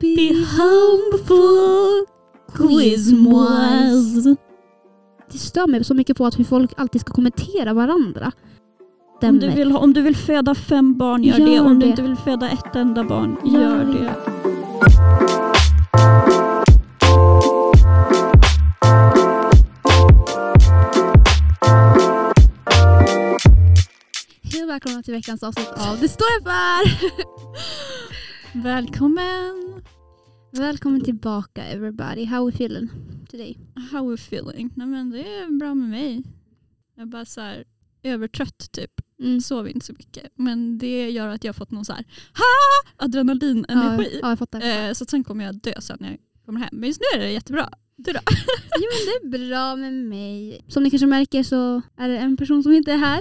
Be for quizmoise. Det stör mig så mycket på att hur folk alltid ska kommentera varandra. Om du, vill, om du vill föda fem barn, gör, Gör det. Om det. du inte vill föda ett enda barn, Gör gör det. det. Hej och välkomna till veckans avsnitt av Det står jag för! Välkommen! Välkommen tillbaka everybody. How are we feeling today? How are you feeling? Nej, men det är bra med mig. Jag är bara så här övertrött typ. Mm. Sover inte så mycket. Men det gör att jag har fått någon så här ha! adrenalinenergi. Ja, ja, jag fattar. Eh, så sen kommer jag dö sen när jag kommer hem. Men just nu är det jättebra. Du då? Jo men det är bra med mig. Som ni kanske märker så är det en person som inte är här.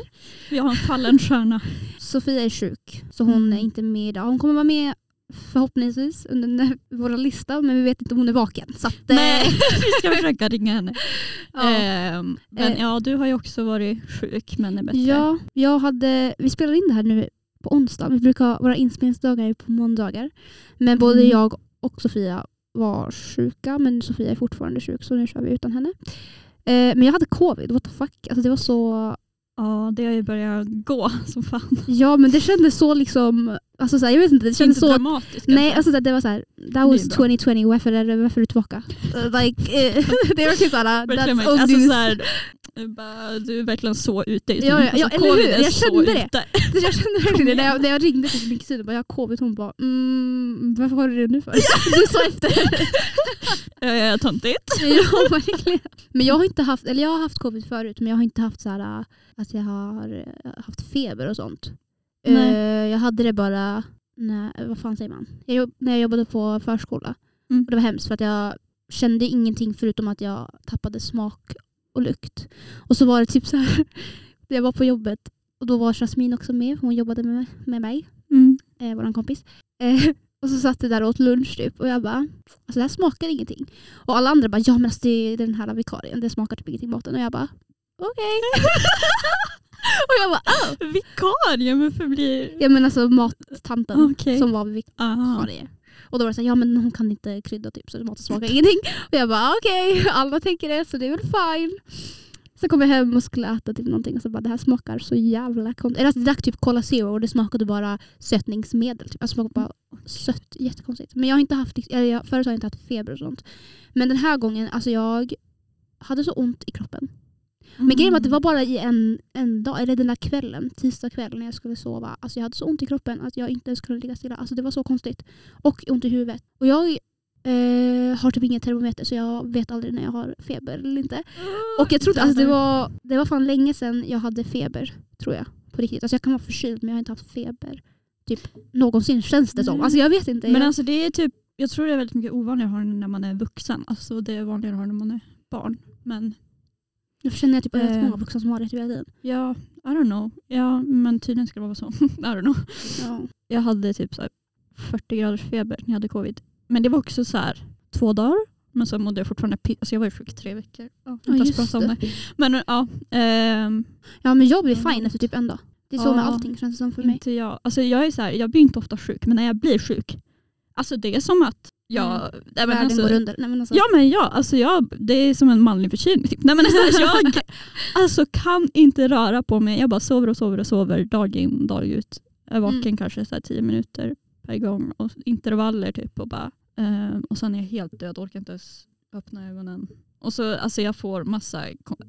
Vi har en fallen stjärna. Sofia är sjuk så hon Mm. är inte med idag. Hon kommer vara med förhoppningsvis under den- vår lista men vi vet inte om hon är vaken. Så att, eh, Nej, vi ska försöka ringa henne. ja. Ehm, men Eh. ja, du har ju också varit sjuk men är bättre. Ja, jag hade, vi spelar in det här nu på onsdag. Vi brukar ha våra inspelningsdagar på måndagar. Men både Mm. jag och Sofia var sjuka men Sofia är fortfarande sjuk så nu kör vi utan henne. Eh, men jag hade covid, what the fuck. Alltså det var så, Ja, det har ju börjat gå som fan. ja men det kändes så liksom, alltså så här, jag vet inte, det kändes Inte så dramatiskt Nej, alltså det var så här, that was bra. 2020, varför är, det, varför är du tillbaka? Like, eh, det är verkligen såhär, Verkligen, that's alltså, så här, du är verkligen så ute. i Ja, ja, alltså, ja, eller hur? Jag så kände det. ute. Jag kände verkligen det när jag, när jag ringde till min kusin och bara jag har covid, hon bara mm, varför har du det nu för? Du sa efter. Eh, Töntigt. ja, verkligen. Men jag har inte haft, eller jag har haft covid förut men jag har inte haft så här, att jag har eh, haft feber och sånt. Nej. Eh, jag hade det bara, när, vad fan säger man? Jag när jag jobbade på förskola. Mm. Och det var hemskt för att jag kände ingenting förutom att jag tappade smak och lukt. Och så var det typ så här, jag var på jobbet och då var Jasmine också med, hon jobbade med, med mig, Mm. eh, vår kompis. Eh, och så satt vi där och åt lunch typ och jag bara, alltså det här smakar ingenting. Och alla andra bara, ja men alltså det är den här vikarien, det smakar typ ingenting maten. Och jag bara, okej. och jag bara, oh. Vikarie, men förblir... Ja men alltså mattanten Okej. som var vid Aha. vikarie. Och då var det så här, ja men hon kan inte krydda typ så maten smakar ingenting. Och jag bara okej, alla tänker det så det är väl fine. Så kom jag hem och skulle äta typ någonting och så bara det här smakar så jävla konstigt. Eller alltså, jag drack typ Cola Zero och det smakade bara sötningsmedel. Typ. Jag det smakade bara sött, jättekonstigt. Men jag har inte haft, liksom, eller jag, förut har jag inte haft feber och sånt. Men den här gången, alltså jag hade så ont i kroppen. Men grejen var att det var bara i en, en dag, eller den där kvällen, tisdag kväll när jag skulle sova. Alltså jag hade så ont i kroppen att jag inte ens kunde ligga stilla. Alltså det var så konstigt. Och ont i huvudet. Och jag eh, har typ ingen termometer så jag vet aldrig när jag har feber eller inte. Och jag trodde, alltså det var, det var fan länge sedan jag hade feber, tror jag. På riktigt. Alltså jag kan vara förkyld men jag har inte haft feber. Typ någonsin känns det som. Nej. Alltså jag vet inte. Men jag, alltså det är typ, jag tror det är väldigt mycket ovanligare att ha det när man är vuxen. Alltså det är vanligare att ha det när man är barn. Men jag känner jag typ att vet Eh. många vuxna som har det typ hela tiden. ja, I don't know. Ja, men tydligen ska det vara så. I don't know. Ja. Jag hade typ så här 40 graders feber när jag hade covid. Men det var också så här två dagar. Men så mådde jag fortfarande piss. Alltså jag var ju sjuk i tre veckor. Ja, Ja, just om det. Men ja, ehm, ja men jag blir Mm. fine efter typ en dag. Det är så Ja. med allting känns det som för mig. inte jag. Alltså jag är så här, jag blir inte ofta sjuk. Men när jag blir sjuk. Alltså det är som att jag... Mm. Nej, men alltså, går under. Nej, men alltså, Ja men ja, alltså jag, det är som en manlig förkylning. Typ. Nej, men alltså, jag alltså, kan inte röra på mig. Jag bara sover och sover och sover dag in dag ut. Jag är vaken Mm. kanske så här, tio minuter per gång och intervaller typ. Och, bara, ehm, och sen är jag helt död, orkar inte ens öppna ögonen. Och så alltså jag får massa,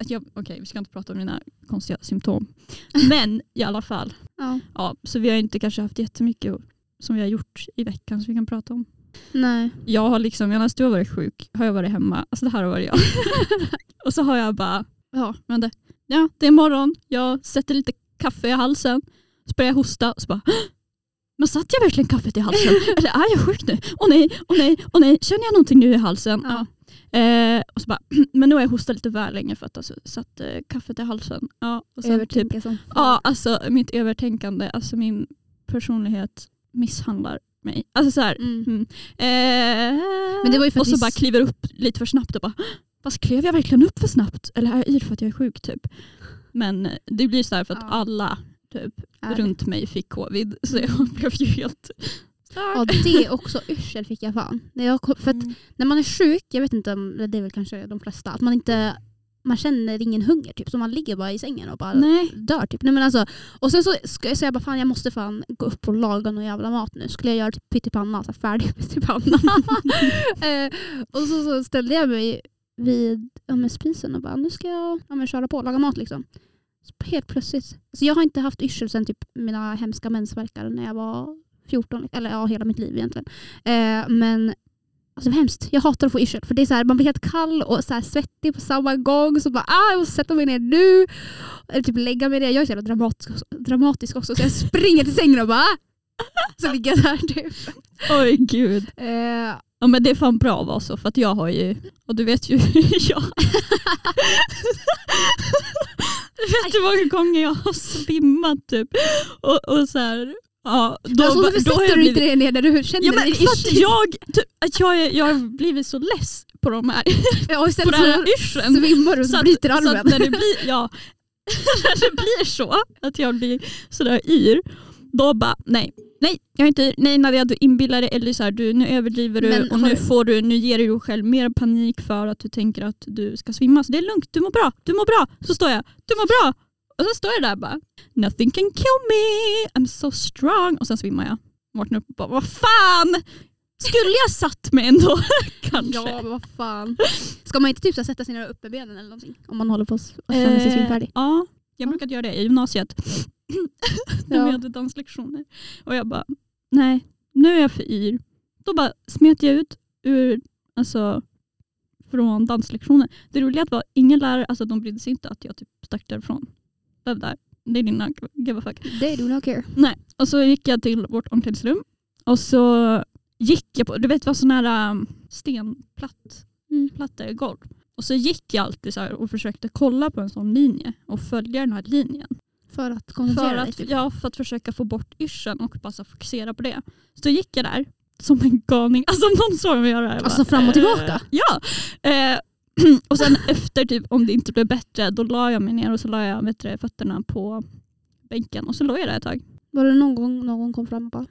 jag- okej vi ska inte prata om mina konstiga symptom. Men i alla fall, ja. ja, så vi har inte kanske haft jättemycket som vi har gjort i veckan som vi kan prata om. Nej. Jag har liksom, medan du har varit sjuk har jag varit hemma. Alltså det här har varit jag. och så har jag bara, ja men det, ja, det är morgon, jag sätter lite kaffe i halsen, så börjar jag hosta och så bara men satt jag verkligen kaffet i halsen? Eller är jag sjuk nu? Åh nej, åh nej, åh nej, känner jag någonting nu i halsen? Ja. Eh, och så bara, men nu har jag hostat lite väl länge för att alltså, satt eh, kaffet i halsen. Ja, och sen typ, som ja, alltså mitt övertänkande, alltså min personlighet misshandlar mig. Alltså så här, Mm. Mm. Eh, Men det var ju för och så bara kliver upp lite för snabbt och bara Fast klev jag verkligen upp för snabbt? Eller är jag yr för att jag är sjuk typ? Men det blir så här för att Ja. alla typ, Är runt mig fick covid. Så jag blev ju helt Ja det också, yrsel fick jag fan. När, jag, för att Mm. när man är sjuk, jag vet inte om det är väl kanske de flesta, att man inte man känner ingen hunger typ, så man ligger bara i sängen och bara Nej. dör typ. Nej, men alltså, och sen så ska jag säga bara fan jag måste fan gå upp och laga någon jävla mat nu. Skulle jag göra typ pyttipanna, så färdig pyttipanna. eh, och så, så ställde jag mig vid ja, spisen och bara nu ska jag ja, men, köra på och laga mat liksom. Så helt plötsligt, alltså, jag har inte haft yrsel sen typ mina hemska mensvärkar när jag var 14, eller ja hela mitt liv egentligen. Eh, men Alltså det hemskt. Jag hatar att få yrsel. För det är så här, man blir helt kall och så här svettig på samma gång. Så bara, ah, jag måste sätta mig ner nu. Eller typ lägga mig ner. Jag är så jävla dramatisk, dramatisk också. Så jag springer till sängen och bara ah! Så ligger jag där typ. Oj gud. Eh, Ja men det är fan bra att vara så för att jag har ju, och du vet ju hur jag... vet du hur många gånger jag har svimmat typ? Och, och så här, ja, då, alltså, varför då sätter jag du inte blivit, dig ner när du känner Ja men dig för att jag, typ, att jag, jag har blivit så less på de här, Ja, och på istället den här yrseln. svimmar du och Så att- bryter Så armen. att när det blir, ja, när det blir så att jag blir sådär yr, då bara nej. Nej, jag är inte yr. Nej Nadia du inbillar dig eller så här, du, nu överdriver du Men och nu, får du, nu ger du dig själv mer panik för att du tänker att du ska svimma. Så det är lugnt, du mår bra, du mår bra. Så står jag, du mår bra. Och så står jag där bara, nothing can kill me, I'm so strong. Och sen svimmar jag. Vaknar upp och bara, vad fan! Skulle jag satt mig ändå kanske? Ja men vad fan. Ska man inte typ så sätta sig ner och upp med benen eller någonting? Om man håller på att känner sig svimfärdig. Eh, Ja, jag brukade göra det i gymnasiet. När Ja. vi hade danslektioner. Och jag bara, nej, nu är jag för yr. Då bara smet jag ut ur, alltså, från danslektionen. Det roliga var ingen lärare, alltså de brydde sig inte att jag typ stack därifrån. Det där, det är dina, give a fuck. They do not care. Nej, och så gick jag till vårt omklädningsrum och så gick jag på, du vet vad sån här um, stenplatt Mm. platta golv. Och så gick jag alltid så och försökte kolla på en sån linje och följa den här linjen. För att koncentrera För dig. Typ. ja, för att försöka få bort yrseln och bara fokusera på det. Så gick jag där som en galning. Alltså någon såg mig göra det. jag Alltså bara, fram och tillbaka? Eh, ja. Eh, och sen efter typ om det inte blev bättre då la jag mig ner och så la jag du, fötterna på bänken och så låg jag där ett tag. Var det någon gång någon kom fram och bara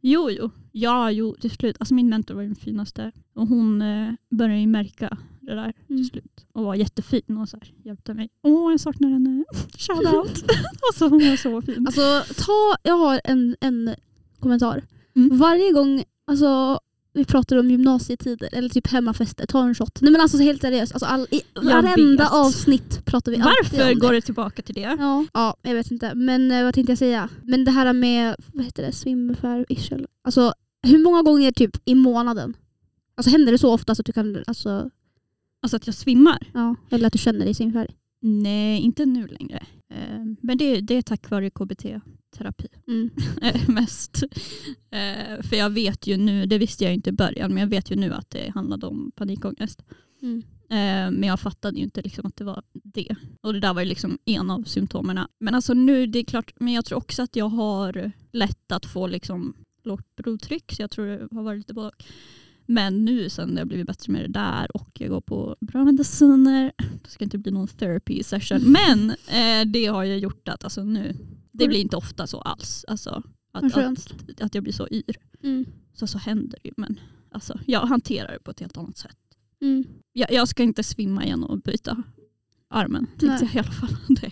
Jo, jo. Ja, jo, till slut. Alltså min mentor var den finaste. Och hon eh, började ju märka det där Mm. till slut. Och var jättefin och så här, hjälpte mig. Åh, jag saknar henne. Shout out. alltså hon var så fin. Alltså ta, jag har en, en kommentar. Mm. Varje gång alltså, vi pratar om gymnasietider eller typ hemmafester, ta en shot. Nej men alltså helt seriöst, alltså, all, i varenda vet. avsnitt pratar vi alltid Varför om går det. det tillbaka till det? Ja, ja, jag vet inte. Men eh, vad tänkte jag säga? Men det här med vad heter det, svimfär, yrsel. Alltså hur många gånger typ i månaden? Alltså händer det så ofta så att du kan, alltså, Alltså att jag svimmar? ja, eller att du känner dig svimfärdig? Nej, inte nu längre. Eh, men det, det är tack vare KBT-terapi Mm. eh, mest. Eh, för jag vet ju nu, det visste jag inte i början, men jag vet ju nu att det handlade om panikångest. Mm. Men jag fattade ju inte liksom att det var det. Och det där var ju liksom en av symptomen. Men alltså nu, det är klart, men jag tror också att jag har lätt att få liksom lågt blodtryck, så jag tror det har varit lite både. Men nu sen har blivit bättre med det där och jag går på bra mediciner, det ska inte bli någon therapy session, men eh, det har ju gjort att alltså nu, det blir inte ofta så alls. Alltså, att, att, att jag blir så yr. Mm. Så, så händer det ju, men alltså, jag hanterar det på ett helt annat sätt. Mm. Jag, jag ska inte svimma igen och byta armen. Tänkte jag i alla fall. Det,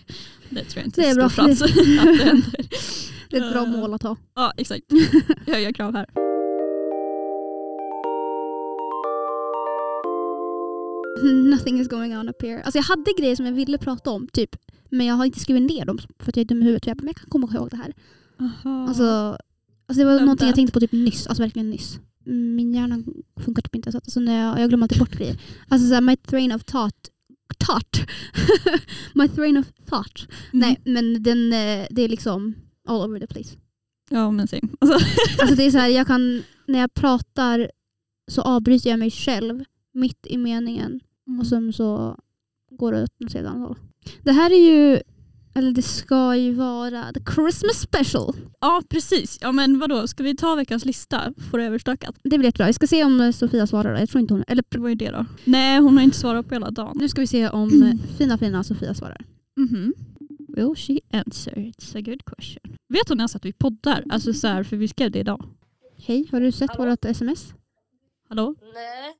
det tror jag inte Det är är bra. stor chans att det händer. Det är ett bra mål att ha. Ja, exakt. Höga krav här. Nothing is going on up here. Alltså jag hade grejer som jag ville prata om, typ. men jag har inte skrivit ner dem för att jag är dum i huvudet. Jag bara, men jag kan komma ihåg det här. Alltså, alltså det var Vem någonting jag tänkte på typ nyss. Alltså verkligen nyss. Min hjärna funkar typ inte så. att- Alltså när jag, jag glömmer alltid bort grejer. Alltså såhär, my train of thought. Thought? my train of thought. Mm. Nej men den, eh, det är liksom all over the place. Ja, men same. Alltså, Alltså det är så här, jag kan, när jag pratar så avbryter jag mig själv mitt i meningen och sen så går det åt något annat håll. Det här är ju, eller det ska ju vara the Christmas special. Ja, precis. Ja, men vadå, ska vi ta veckans lista? Får det överstökat? Det blir jättebra. Vi ska se om eh, Sofia svarar. då. Jag tror inte hon... Eller Vad är det då? Nej, hon har inte svarat på hela dagen. nu ska vi se om Mm. eh, fina fina Sofia svarar. Mhm. Will she answer? It's a good question. Vet hon ens att vi poddar? Alltså så här, för vi skrev det idag. Hej, har du sett Hallå? vårt sms? Hallå? Nej,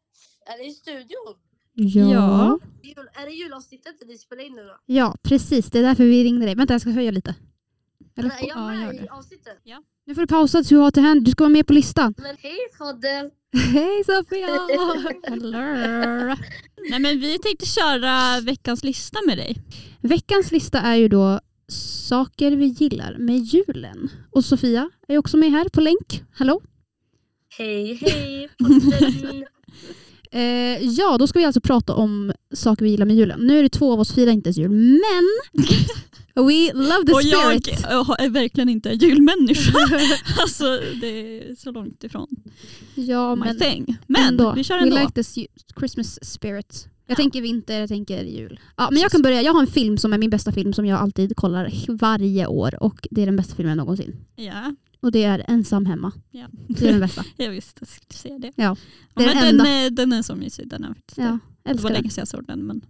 är ni i studion? Ja. Jul, är det julavsnittet ni spelar in nu då? Ja, precis. Det är därför vi ringde dig. Vänta, jag ska höja lite. Eller? Är jag Ja, med det. i avsnittet? Nu får du pausa så du har till hand. Du ska vara med på listan. Men hej Fadde! Hej Sofia! Hello. Nej men vi tänkte köra veckans lista med dig. Veckans lista är ju då saker vi gillar med julen. Och Sofia är också med här på länk. Hallå? Hej hej! Eh, ja, då ska vi alltså prata om saker vi gillar med julen. Nu är det två av oss firar inte ens jul, men we love the Och jag spirit. är verkligen inte en julmänniska. alltså det är så långt ifrån ja, my men thing. Men ändå. vi kör We ändå. like this Christmas spirit. Jag tänker vinter, jag tänker jul. Ja, men jag kan börja. Jag har en film som är min bästa film som jag alltid kollar varje år och det är den bästa filmen någonsin. Ja, Och det är Ensam hemma. Ja. Det är den bästa. jag visste jag skulle säga det. Ja, Ja, det är men den den, enda. är, den är så mysig. Den är faktiskt Ja, det. det älskar var länge sedan jag såg den. Men...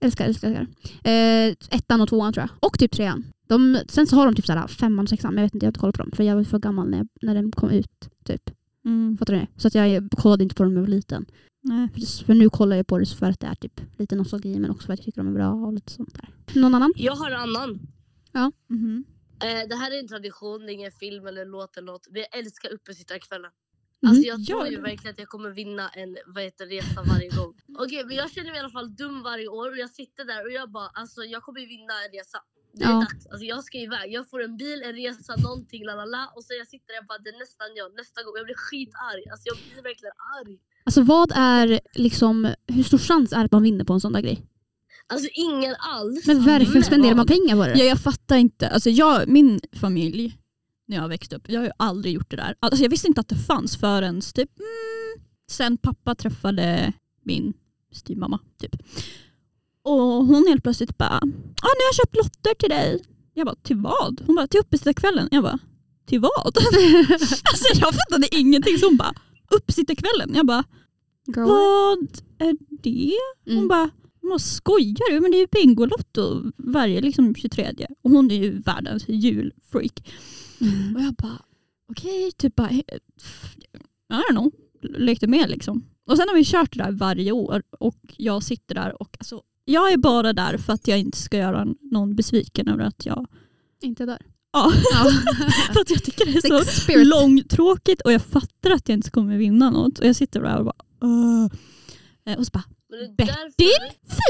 Älskar, älskar, älskar. Eh, ettan och tvåan tror jag. Och typ trean. De, sen så har de typ såhär femman och sexan, men jag vet inte, jag har inte kollat på dem. För jag var för gammal när, jag, när den kom ut. Typ. Mm. Fattar du det? Så att jag kollade inte på dem när jag var liten. Nej. För, för nu kollar jag på det för att det är typ lite nostalgi men också för att jag tycker de är bra och lite sånt där. Någon annan? Jag har en annan. Mhm. Eh, det här är en tradition, det är ingen film eller låt eller något. Men jag älskar uppesittarkvällen. Mhm. Alltså jag tror ju verkligen att jag kommer vinna en vad heter, resa varje gång. Okej men jag känner mig i alla fall dum varje år och jag sitter där och jag bara alltså jag kommer vinna en resa. Det är Ja. dags. Alltså, jag ska iväg. Jag får en bil, en resa, någonting, la la la. Och så jag sitter där och bara det är nästan jag, nästa gång. Jag blir skitarg. Alltså jag blir verkligen arg. Alltså vad är liksom, hur stor chans är det att man vinner på en sån där grej? Alltså ingen alls. Men varför Men- spenderar man pengar på det? Ja, jag fattar inte. Alltså, jag, min familj, när jag växte upp, jag har ju aldrig gjort det där. Alltså, jag visste inte att det fanns förrän typ, mm, sen pappa träffade min styvmamma. Typ. Och hon helt plötsligt bara, ah, nu har jag köpt lotter till dig. Jag bara, till vad? Hon bara, till uppesittarkvällen. Jag bara, till vad? alltså, jag fattade ingenting. Så hon bara, uppesittarkvällen. Jag bara, Girl. vad är det? Hon Mm. bara, vad skojar du? Men det är ju Bingolotto varje liksom 23. Och hon är ju världens julfreak. Mm. Och jag bara, okej, typ bara, I don't know, lekte med liksom. Och sen har vi kört det där varje år och jag sitter där och alltså, jag är bara där för att jag inte ska göra någon besviken över att jag, Inte där. Ja. för att jag tycker det är så spirit. långtråkigt och jag fattar att jag inte kommer vinna något. Och jag sitter där och bara. Eh, och så bara, Det Ja,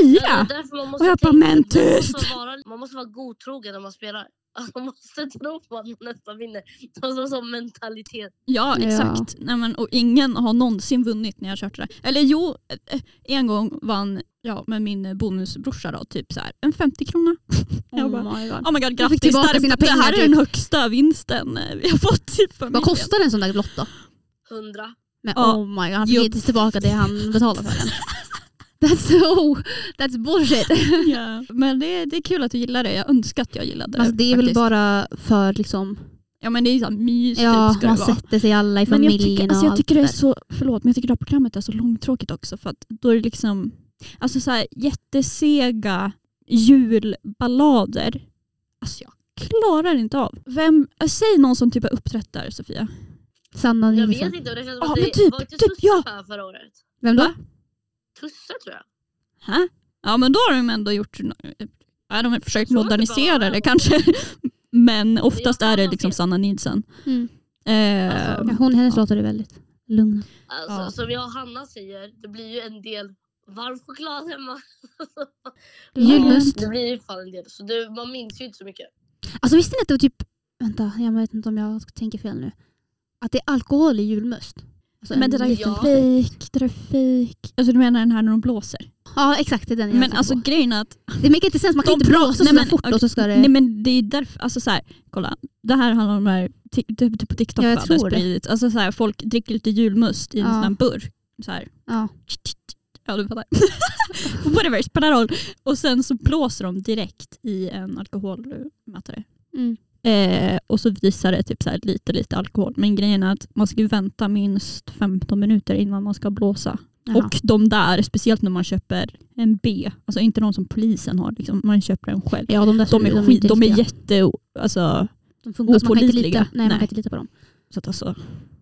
fyra! det Och jag bara, men man tyst! måste, vara, man måste vara godtrogen när man spelar. Alltså, Man måste tro på att man nästan vinner. Alltså, som mentalitet. Ja Ja. exakt. Nej, men, och ingen har någonsin vunnit när jag kört det där. Eller jo, eh, en gång vann jag med min bonusbrorsa då, typ så här, en 50 krona. Jag bara, Oh my God. Oh my god grattis, tillbaka det här, sina är, det här pengar, är typ. den högsta vinsten eh, vi har fått i familjen. Vad kostar en sån där lott då? Hundra. Men Ja. oh my god, han fick inte tillbaka det han betalade för den. That's so, that's bullshit. Ja. Men det, är- det är kul att du gillar det, jag önskar att jag gillade Alltså, det är väl faktiskt. bara för liksom, Ja men det är så här mys ja typ, ska man det vara. sätter sig alla i Men jag familjen tycker, alltså, och jag allt tycker det är så, förlåt men jag tycker det här programmet är så långtråkigt också för att då är det liksom alltså så här, jättesega julballader. Alltså jag klarar inte av. Vem, äh, säg någon som typ har uppträtt där Sofia. Sanna Jag vet inte. Det känns som att men det typ, var inte typ, ja. förra året. Vem då? Va? Tusse tror jag. Hä? Ja men då har de ändå gjort, ja, de har försökt det modernisera bara- det kanske. Men oftast Det är är det liksom. Sanna Nilsson. Mm. Eh, Alltså, Ja, hon, hennes låtar är väldigt lugna. Alltså, Ja. Som jag och Hanna säger, det blir ju en del varm choklad hemma. Julmust. Det blir ju fan en del. Så det, man minns ju inte så mycket. Alltså visste ni att det var typ, vänta jag vet inte om jag tänker fel nu. Att det är alkohol i julmust. Alltså men en det där är Ja. fake, det där är fake. Alltså du menar den här när de blåser? Ja exakt, det är den jag Men alltså på. grejen är att Det make inte sens, man kan inte blåsa nej, så fort och så ska det... Nej men det är därför, alltså så här, kolla. Det här handlar om de här, typ på TikTok Ja, jag det tror det. Alltså så här, folk dricker lite julmust i en Ja. sån här burk. Så här. ja. Ja du fattar. Whatever, spelar roll. Och sen så blåser de direkt i en alkoholmätare. Mm. Eh, och så visar det typ så här lite lite alkohol. Men grejen är att man ska vänta minst 15 minuter innan man ska blåsa. Jaha. Och de där, speciellt när man köper en B, alltså inte de som polisen har, liksom, man köper den själv. ja, de, där De är, de skit, de är jätte, alltså, de funkar, man kan inte opålitliga. lita, nej, man Nej. kan inte lita på dem. så att alltså,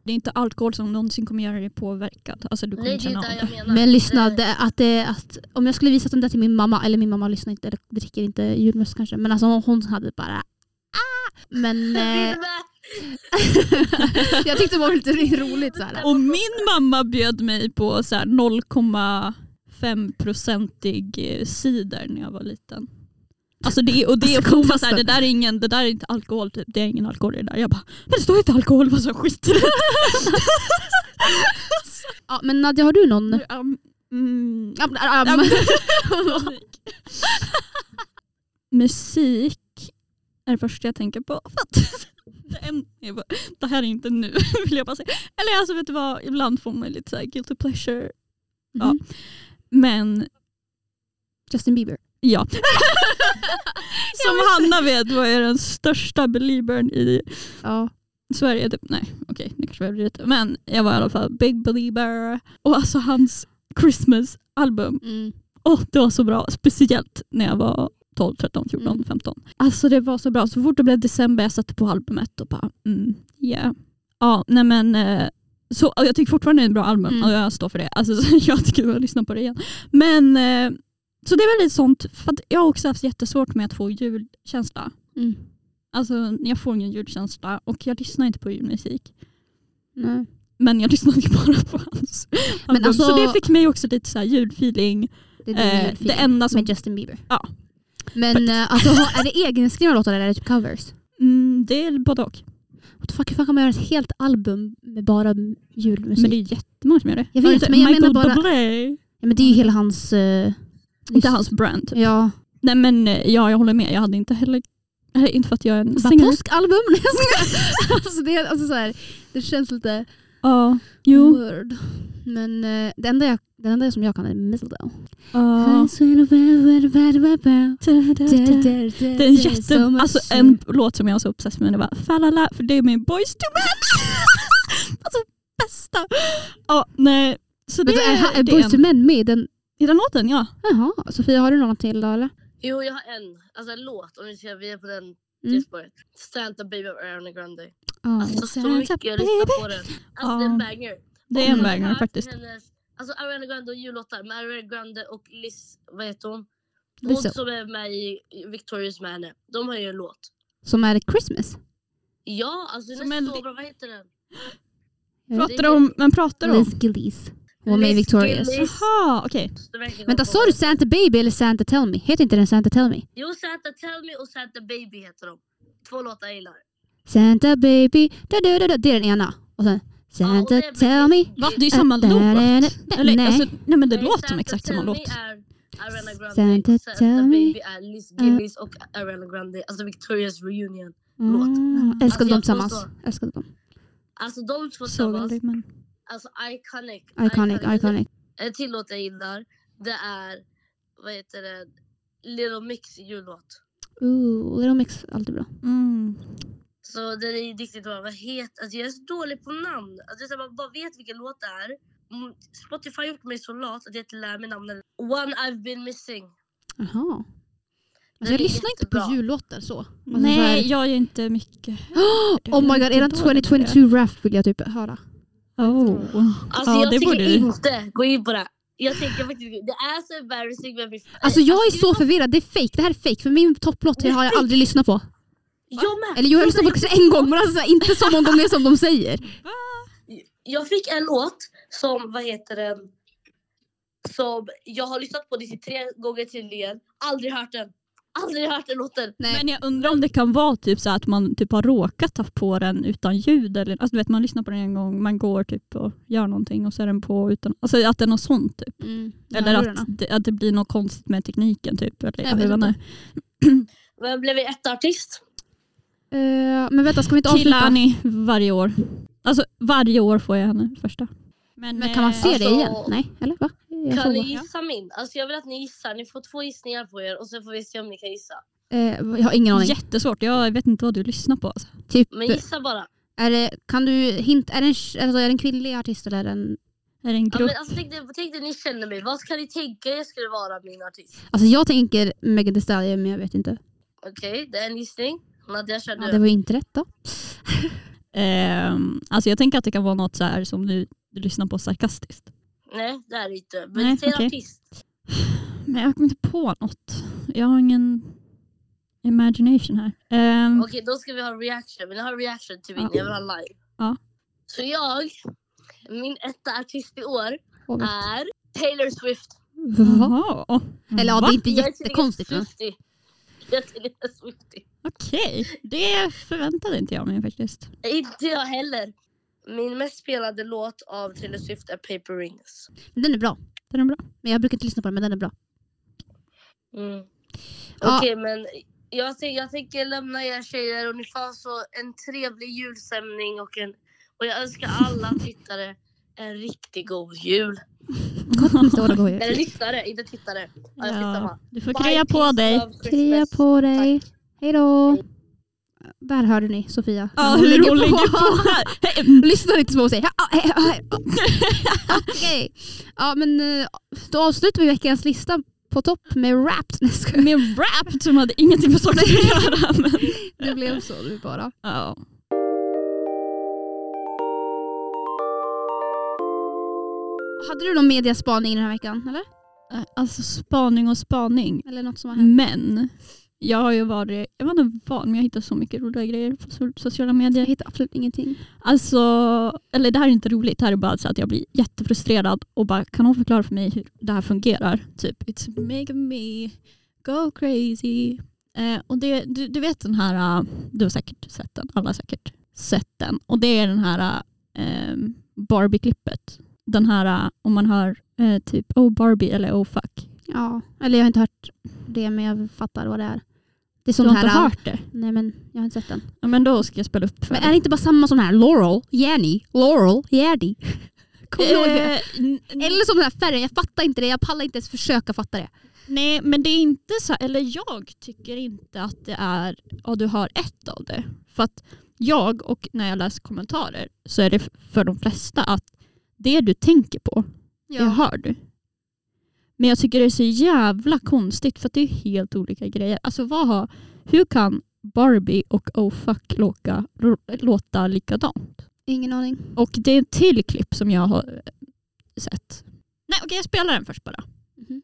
det är inte alkohol som någonsin kommer göra dig påverkad. Alltså du kommer Nej känna det av det. Men lyssna, det, att det, att, om jag skulle visa den där till min mamma, eller min mamma lyssnar inte, eller dricker inte julmust kanske, men alltså hon hade bara! Men eh, jag tyckte det var lite roligt. Så här. Och min mamma bjöd mig på så här 0,5-procentig eh, cider när jag var liten. Alltså det, och det, Alltså, och hon så här, det där är ingen, det där är inte alkohol, typ. det är ingen alkohol i det där. Jag bara, men det står inte alkohol, vad så skit i det. Ja, men Nadja, har du någon? Um, mm, Ja, am. musik. Är det första jag tänker på. För att det, bara, det här är inte nu vill jag bara säga. Eller alltså vet du vad, ibland får man lite så här guilty pleasure. Ja. Mhm. Men Justin Bieber. ja. Som Hanna vet var jag den största believern i Ja. Sverige. Typ. Nej okej, det kanske var överdrivet. Men jag var i alla fall big belieber. Och alltså hans Christmas album Mm. Åh, det var så bra. Speciellt när jag var 12, 13, 14, Mm. 15. Alltså det var så bra. Så fort det blev december jag satte på albumet och bara mm, yeah. Ja, nej men eh, så, jag tycker fortfarande det är en bra album Mm. och jag står för det. Alltså, så jag tycker att lyssna på det igen. Men eh, så det är väl lite sånt, för jag har också haft jättesvårt med att få julkänsla. Mm. Alltså jag får ingen julkänsla och jag lyssnar inte på julmusik. Nej. Men jag lyssnade bara på hans Men alltså- Så det fick mig också lite så här julfeeling. Det är Eh, det enda som... med Justin Bieber. Ja. Men eh, alltså, har- är det egenskrivna låtar eller är det typ covers? Mm, det är både och. What the fuck, hur fan kan man göra ett helt album med bara julmusik? Men det är jättemånga som gör det. Jag Har du vet, sett men jag Michael menar bara- Bublé? ja, men det är ju hela hans... Det är hans brand. Ja. Nej men eh, ja, jag håller med. Jag hade inte heller... eller Inte för att jag är en Bara singer. påskalbum? Nej, jag skojar. alltså, det, är- alltså, så här, det känns lite Ja, jo. word. Men uh, det, enda jag, det enda som jag kan är Mistletoe. Ja. Det är en jätte... Alltså en låt som jag är så obsessed med det var Falala, för det är min boys to men. alltså bästa. Ja, nej. Så det, är, är, en- II Men med den? I den låten, ja. Jaha, Sofia har du någon till då eller? Jo jag har en, alltså en låt om vi ser, vi är på den Mm. Santa Baby of Ariana Grande. Ja. Alltså så Santa mycket jag lyssnar på den. Alltså det är en banger. Det är en banger hört faktiskt. Hennes, alltså Ariana Grande och jullåtar med Ariana Grande och Liz, vad heter hon? Hon Lizzo. som är med i Victorious med henne. De har ju en låt. Som är Christmas? Ja, alltså Som den är en så bra. Vad heter den? Pratar om, men pratar om... Liz Gillies. Hon var med i Victorious. Jaha, okej. Verkar Vänta, sa du. Santa Baby eller Santa Tell Me? Heter inte den Santa Tell Me? Jo, Santa Tell Me och Santa Baby heter de. Två låtar jag gillar. Santa Baby, da, da, da, da. det är den ena. Och sen Santa är Tell Me. Va? Det är samma Da, da, låt. Eller, Nej. alltså, nej men det Nej, låter som Santa exakt Tell samma Me låt. Ariana Grande. Santa Santa, Tell Me. Baby är Liz Gillies och Ariana Grande. Alltså Victorious reunion. låt. Ah, älskade Alltså, dem tillsammans. påstår- Älskade dem. Alltså de två Så tillsammans. Alltså iconic. Iconic, iconic. En till låt jag gillar. Det är, vad heter det? Little Mix jullåt. Ooh, Little Mix, alltid bra. Mm. Så den är riktigt bra. Vad heter alltså jag är så dålig på namn. Alltså, det är så här, man bara vet vilken låt det är. Mm, Spotify har gjort mig så lat att jag inte lär mig namnet. One I've been missing. Jaha. Alltså, jag lyssnar inte på jullåtar så. Alltså, så Nej, här- jag är inte mycket... Oh my god, Jag är eran inte dålig på 2022 rap vill jag typ höra. Oh. Alltså Ja, jag det tycker borde du. inte gå in på det. Jag tänker faktiskt det är så embarrassing men Alltså jag är Alltså, så förvirrad, det är fake. Det här är fake för min topplåt har jag aldrig lyssnat på. Jag med. Eller jo, jag har lyssnat på det kanske en gång men alltså inte så många gånger som de säger. Jag fick en låt som, vad heter den? Som jag har lyssnat på det tre gånger tydligen. Aldrig hört den. Aldrig hört den låten. Nej. Men jag undrar om det kan vara typ så att man typ har råkat ha på den utan ljud. Eller, alltså, du vet, man lyssnar på den en gång, man går typ och gör någonting och så är den på utan... Alltså att det är något sånt typ. Mm. Eller Ja, att det, att det blir något konstigt med tekniken typ. Eller, Jag vet inte. Vem blev ett artist? Eh, men vänta, ska vi inte avsluta? Kilani varje år. Alltså varje år får jag henne första. Men, Men kan man se det Alltså, igen? Nej, eller va? Jag Kan ni gissa min? Alltså jag vill att ni gissar. Ni får två gissningar på er och sen får vi se om ni kan gissa. Eh, jag har ingen aning. Jättesvårt, jag vet inte vad du lyssnar på. Alltså. Typ, Men gissa bara. är det, kan du hint, är det, en, alltså, är det en kvinnlig artist eller är det en... Är det en Ja, grupp? men alltså, tänk, dig, tänk dig ni känner mig. Vad ska ni tänka jag skulle vara min artist? Alltså jag tänker Megan Thee Stallion men jag vet inte. Okej, det är en gissning. Nadja kör Ja, det var ju inte rätt då. Ehm, alltså jag tänker att det kan vara något så här som du, du lyssnar på sarkastiskt. Nej, det är det inte. Men Nej, säg en okej. artist. Men jag kommer inte på något. Jag har ingen imagination här. Ehm, Okej, då ska vi ha reaction. Vill ni ha reaction till min? Ja. Jag vill ha live. Ja. Så jag, min etta artist i år vet. är Taylor Swift. Va? Jaha. Eller ja, det är inte Jag är jättekonstigt. Swiftie. Jag är tydligen Swiftie. Okej, det förväntade inte jag mig faktiskt. Inte jag heller. Min mest spelade låt av Taylor Swift är Paper Rings. Den är bra. Den är bra. Men jag brukar inte lyssna på den, men den är bra. Mm. Ja. Okej, men jag, jag tänker lämna er tjejer och ni får så en trevlig julstämning och, en, och jag önskar alla tittare en riktigt god jul. Eller lyssnare, inte tittare. Ja. Ja, du får krya på dig. Krya på dig. Tack. Hej då. Där hörde ni Sofia. Ja, hur hon lägger på här. Lyssna inte så och säg. "Ja, ja, ja, ja." Okej. Men eh, då avslutar vi veckans lista på topp med skojar. Med rap som hade ingenting med saker att göra. Men, Det blev så nu bara. ja. Hade du någon mediaspaning den här veckan? Eller? Alltså spaning och spaning. Eller något som har hänt? Men jag har ju varit, jag vet inte vad, men jag hittar så mycket roliga grejer på so- sociala Jag medier. hittar absolut ingenting. Alltså, eller det här är inte roligt, det här är bara så att jag blir jättefrustrerad och bara kan någon förklara för mig hur det här fungerar? Typ, it's making me go crazy. Eh, och det, du, du vet den här, uh, du har säkert sett den, alla har säkert sett den. Och det är den här uh, Barbie-klippet. Den här, uh, om man hör eh, typ oh Barbie eller oh fuck. Ja, eller jag har inte hört det men jag fattar vad det är. Det är Du sån har inte här... hört det? Nej men jag har inte sett den. Ja, men då ska jag spela upp för Men är det inte bara samma sån här Laurel, Jenny, Laurel, Jerdy? Kommer du ihåg det? Eh, Eller som den här färgen, jag fattar inte det. Jag pallar inte ens försöka fatta det. Nej, men det är inte så, eller jag tycker inte att det är, ja du har ett av det. För att jag och när jag läser kommentarer så är det för de flesta att det du tänker på, det hör du. Men jag tycker det är så jävla konstigt för att det är helt olika grejer. Alltså vad har, hur kan Barbie och Oh fuck låta, låta likadant? Ingen aning. Och det är en till klipp som jag har eh, sett. Nej okej jag spelar den först bara. Mhm.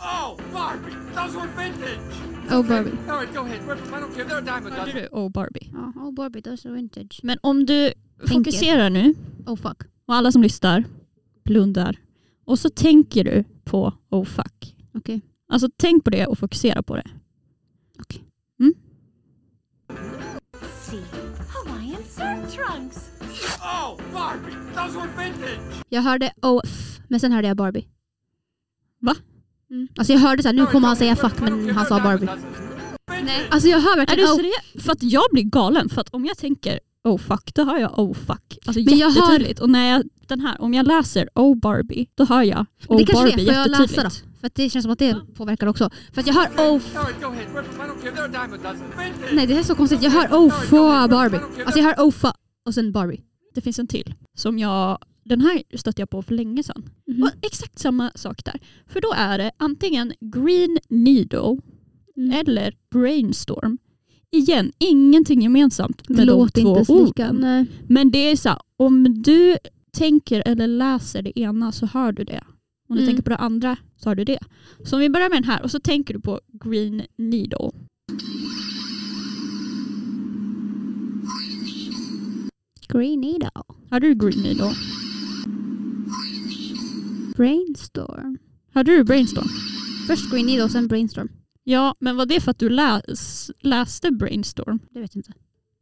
Oh, Barbie! Those were vintage! Oh Barbie. All right, go ahead. I don't care. They're a dime a dozen. Oh Barbie? Ja, oh Barbie, those are vintage. Men om du fokuserar nu Oh fuck. och alla som lyssnar blundar och så tänker du på oh fuck. Okej. Alltså tänk på det och fokusera på det. Surf trunks. Oh! Jag hörde oh f, men sen hörde jag Barbie. Va? Mm. Alltså jag hörde så här, nu kommer han säga fuck men han sa Barbie. Nej, alltså jag hör Är verkligen du oh? För att jag blir galen för att om jag tänker oh fuck då hör jag oh fuck. Alltså Men jag hör- jättetydligt. Och när jag, den här, om jag läser oh Barbie då hör jag oh det kanske Barbie det får jag läsa då? För att det känns som att det påverkar också. För att jag hör oh. Nej det här är så konstigt. Jag hör oh fa Barbie. Alltså jag hör oh fa och sen Barbie. Det finns en till som jag, den här stötte jag på för länge sedan. Mhm. Och exakt samma sak där. För då är det antingen Green Needle Mm. eller Brainstorm. Igen, ingenting gemensamt med Det de låter två orden. Men det är så här, om du tänker eller läser det ena så hör du det. Om du Mm. tänker på det andra så hör du det. Så om vi börjar med den här och så tänker du på Green Needle. Green Needle. Hörde du Green Needle? Brainstorm. Hörde du Brainstorm? Först Green Needle och sen Brainstorm. Ja, men var det för att du läs, läste Brainstorm? Det vet jag inte.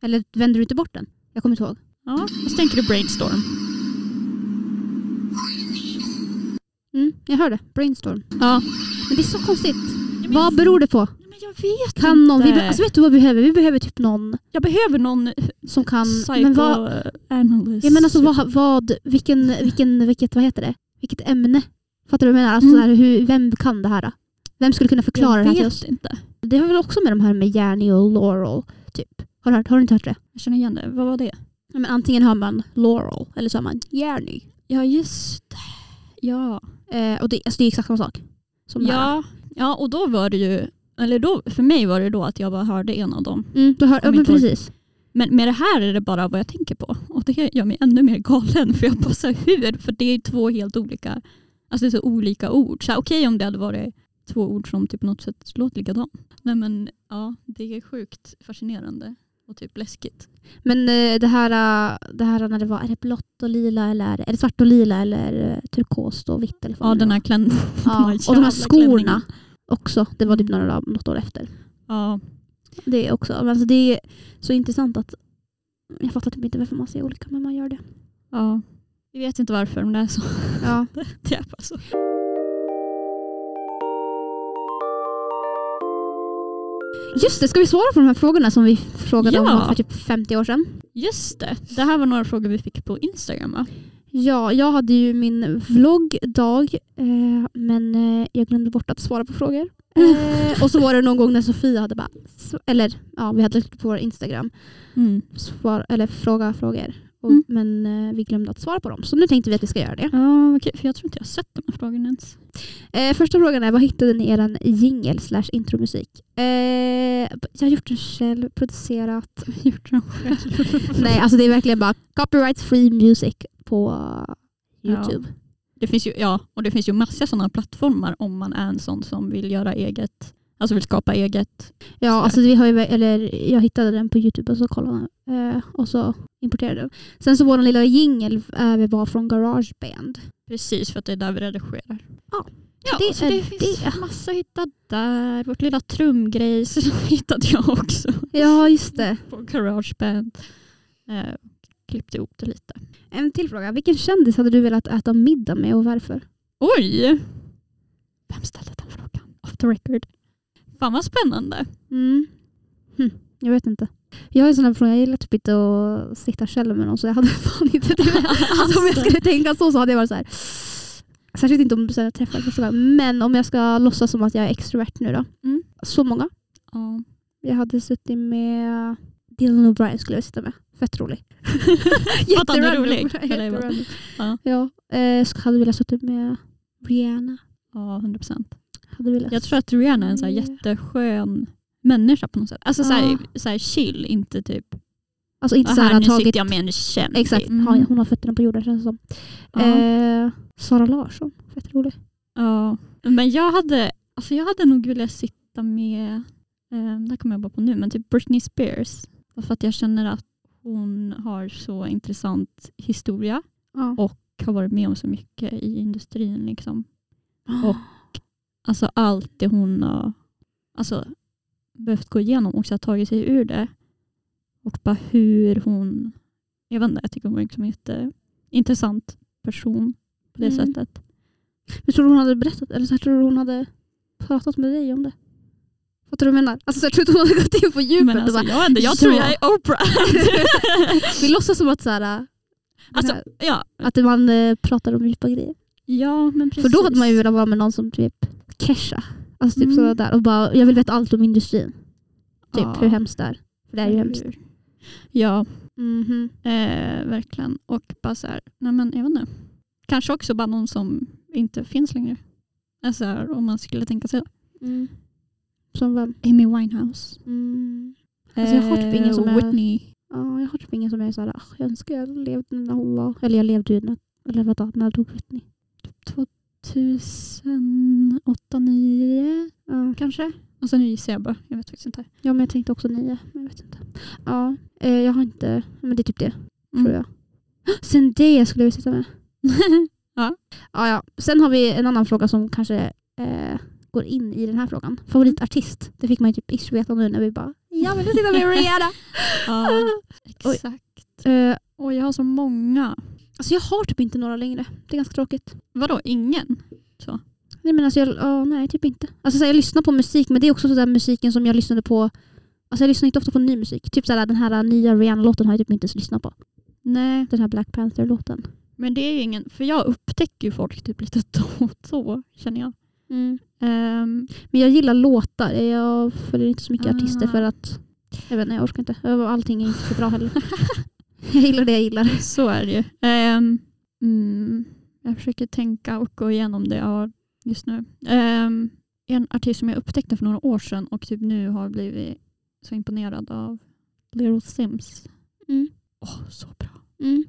Eller vänder du inte bort den? Jag kommer inte ihåg. Ja, och så tänker du Brainstorm. Mm, jag hörde. Brainstorm. Ja. Men det är så konstigt. men- Vad beror det på? Men jag vet Kan någon, vi, inte. be- alltså vet du vad vi behöver? Vi behöver typ någon Jag behöver någon som kan... Men psychoanalyst. jag menar alltså vad, vad, vilken, vilken, vilket, vad heter det? Vilket ämne? Fattar du vad jag menar? Alltså Mm. här, hur, vem kan det här? Vem skulle kunna förklara jag det här till vet oss? inte. Det har väl också med de här med Jerny och Laurel, typ. Har du, hört, har du inte hört det? Jag känner igen det. Vad var det? Ja, men antingen har man Laurel eller så har man Jerny. Ja, just det. Ja. Eh, och det, alltså det är exakt samma sak. Som. Ja, ja, och då var det ju eller då, för mig var det då att jag bara hörde en av dem. Mm, du hör, ja, men precis. Men med det här är det bara vad jag tänker på. Och det gör mig ännu mer galen. För jag bara så hur? För det är två helt olika, alltså det är så olika ord. Okej om det hade varit två ord som typ på något sätt låter likadant. Nej men ja, det är sjukt fascinerande och typ läskigt. Men eh, det här, eh, det här när det var, är det blått och lila eller är det, svart och lila eller eh, turkost och vitt? Eller Ja den här klänningen. ja. Och de här skorna också. Det var typ några, något år efter. Ja, Det är också, men alltså det är så intressant att jag fattar typ inte varför man ser olika men man gör det. ja. Vi vet inte varför men det är så. Ja. Det är bara så. Just det, ska vi svara på de här frågorna som vi frågade Ja. om för typ 50 år sedan? Just det, det här var några frågor vi fick på Instagram va? Ja, jag hade ju min vloggdag eh, men eh, jag glömde bort att svara på frågor. Eh, och så var det någon gång när Sofia hade bara, eller ja, vi hade lagt på vår Instagram, Mm. svar, eller fråga frågor. Och, Mm. Men eh, vi glömde att svara på dem. Så nu tänkte vi att vi ska göra det. Ja, okej, för jag tror inte jag har sett de här frågorna ens. Eh, första frågan är, vad hittade ni eran jingel slash intromusik? Eh, jag har gjort den själv, producerat. Gjort dem själv. Nej, alltså det är verkligen bara copyright free music på eh, Ja. Youtube. Det finns ju, ja, och det finns ju massa sådana plattformar om man är en sån som vill göra eget, alltså vill skapa eget. Ja, Så. alltså vi har ju, eller jag hittade den på Youtube och så kollade eh, och så importerade den. Sen så vår lilla jingel eh, var från Garageband. Precis, för att det är där vi redigerar. Ja, ja det så är det finns det. massa att hitta där. Vårt lilla trumgrej hittade jag också Ja, just det. på Garageband. Eh, klippte ihop det lite. En till fråga. Vilken kändis hade du velat äta middag med och varför? Oj! Vem ställde den frågan? Off the record. Fan vad spännande. Mm. Hm, jag vet inte. Jag är en sån här person, jag gillar typ inte att sitta själv med någon så jag hade fan inte det. Alltså, om jag skulle tänka så så hade jag varit så här. Särskilt inte om jag träffar första gången. Men om jag ska låtsas som att jag är extrovert nu då. Mm. Så många. Ja. Jag hade suttit med Dylan O'Brien skulle jag sitta med. Fett rolig. Är Jätterandom. Ja. Ja. Eh, hade velat suttit med Rihanna. Ja, 100 procent. Hade velat. Jag tror att Rihanna är en så här Ja. jätteskön människa på något sätt. Alltså så, här, Ja. så här chill, inte typ Alltså inte "Ah, så här, här, nu tagit... sitter jag med en kändis. Exakt, Mm. hon har fötterna på jorden känns det som. Ja. Eh, Sara Larsson, fett rolig. Ja. Men jag hade, alltså jag hade nog velat sitta med, eh, det här kommer jag bara på nu, men typ Britney Spears. För att jag känner att hon har så intressant historia Ja. och har varit med om så mycket i industrin. Liksom. Och alltså allt det hon har alltså, behövt gå igenom och tagit sig ur det. Och bara hur hon, jag vet inte, jag tycker hon är liksom en jätteintressant person på det Mm. sättet. Jag tror hon hade berättat, eller så tror du hon hade pratat med dig om det? Fattar du vad jag menar? Alltså, så jag tror inte hon hade gått in på djupet. Men alltså, bara, jag, inte, jag tror ja. jag är Oprah. vi låtsas som att, så här, den alltså, här, ja, att man eh, pratar om djupa grejer. ja, men precis. För då hade man ju velat vara med någon som typ Kesha. Alltså typ Mm. sådär där. Och bara, jag vill veta allt om industrin. Typ Ja. hur hemskt det är. För det är ju hemskt. Ja, Mhm. eh, verkligen. Och bara så här, nej men jag vet inte. Kanske också bara någon som inte finns längre. Alltså här, om man skulle tänka sig Mm. Som vem? Amy Winehouse. Mm. Alltså, jag har typ ingen Eh, som är- Whitney. Ja, jag har typ ingen som är såhär, "Ah, jag önskar jag levde när hon var, eller jag levde ju när, eller vadå, när jag tog Whitney. 2008, 9 Ja. kanske? Alltså nu gissar jag bara. Jag vet faktiskt inte. ja, men jag tänkte också nio, men jag vet inte. Ja, eh, jag har inte, men det är typ det, Mm. tror jag. Sen det skulle vi sitta med. Ja, ja. Sen har vi en annan fråga som kanske eh, går in i den här frågan. Favoritartist. Det fick man ju typ ish veta nu när vi bara, jag vill sitta med Rihanna. ja, exakt. Eh, Och jag har så många. Alltså jag har typ inte några längre. Det är ganska tråkigt. Vadå, ingen? Nej, men alltså jag, ja, nej, typ inte. Alltså, så här, jag lyssnar på musik, men det är också så där musiken som jag lyssnade på. Alltså jag lyssnar inte ofta på ny musik. Typ så här, den här nya Rihanna-låten har jag typ inte ens lyssnat på. Nej, Den här Black Panther-låten. men det är ju ingen. För jag upptäcker ju folk typ lite då och då, känner jag. Ehm, Men jag gillar låtar. Jag följer inte så mycket Ah. artister för att jag vet inte, jag orkar inte. Allting är inte så bra heller. jag gillar det jag gillar. så är det ju. Ehm, mm, jag försöker tänka och gå igenom det jag har just nu. Ehm, en artist som jag upptäckte för några år sedan och typ nu har blivit så imponerad av. Little Sims. Mm. Åh, så bra. Mm.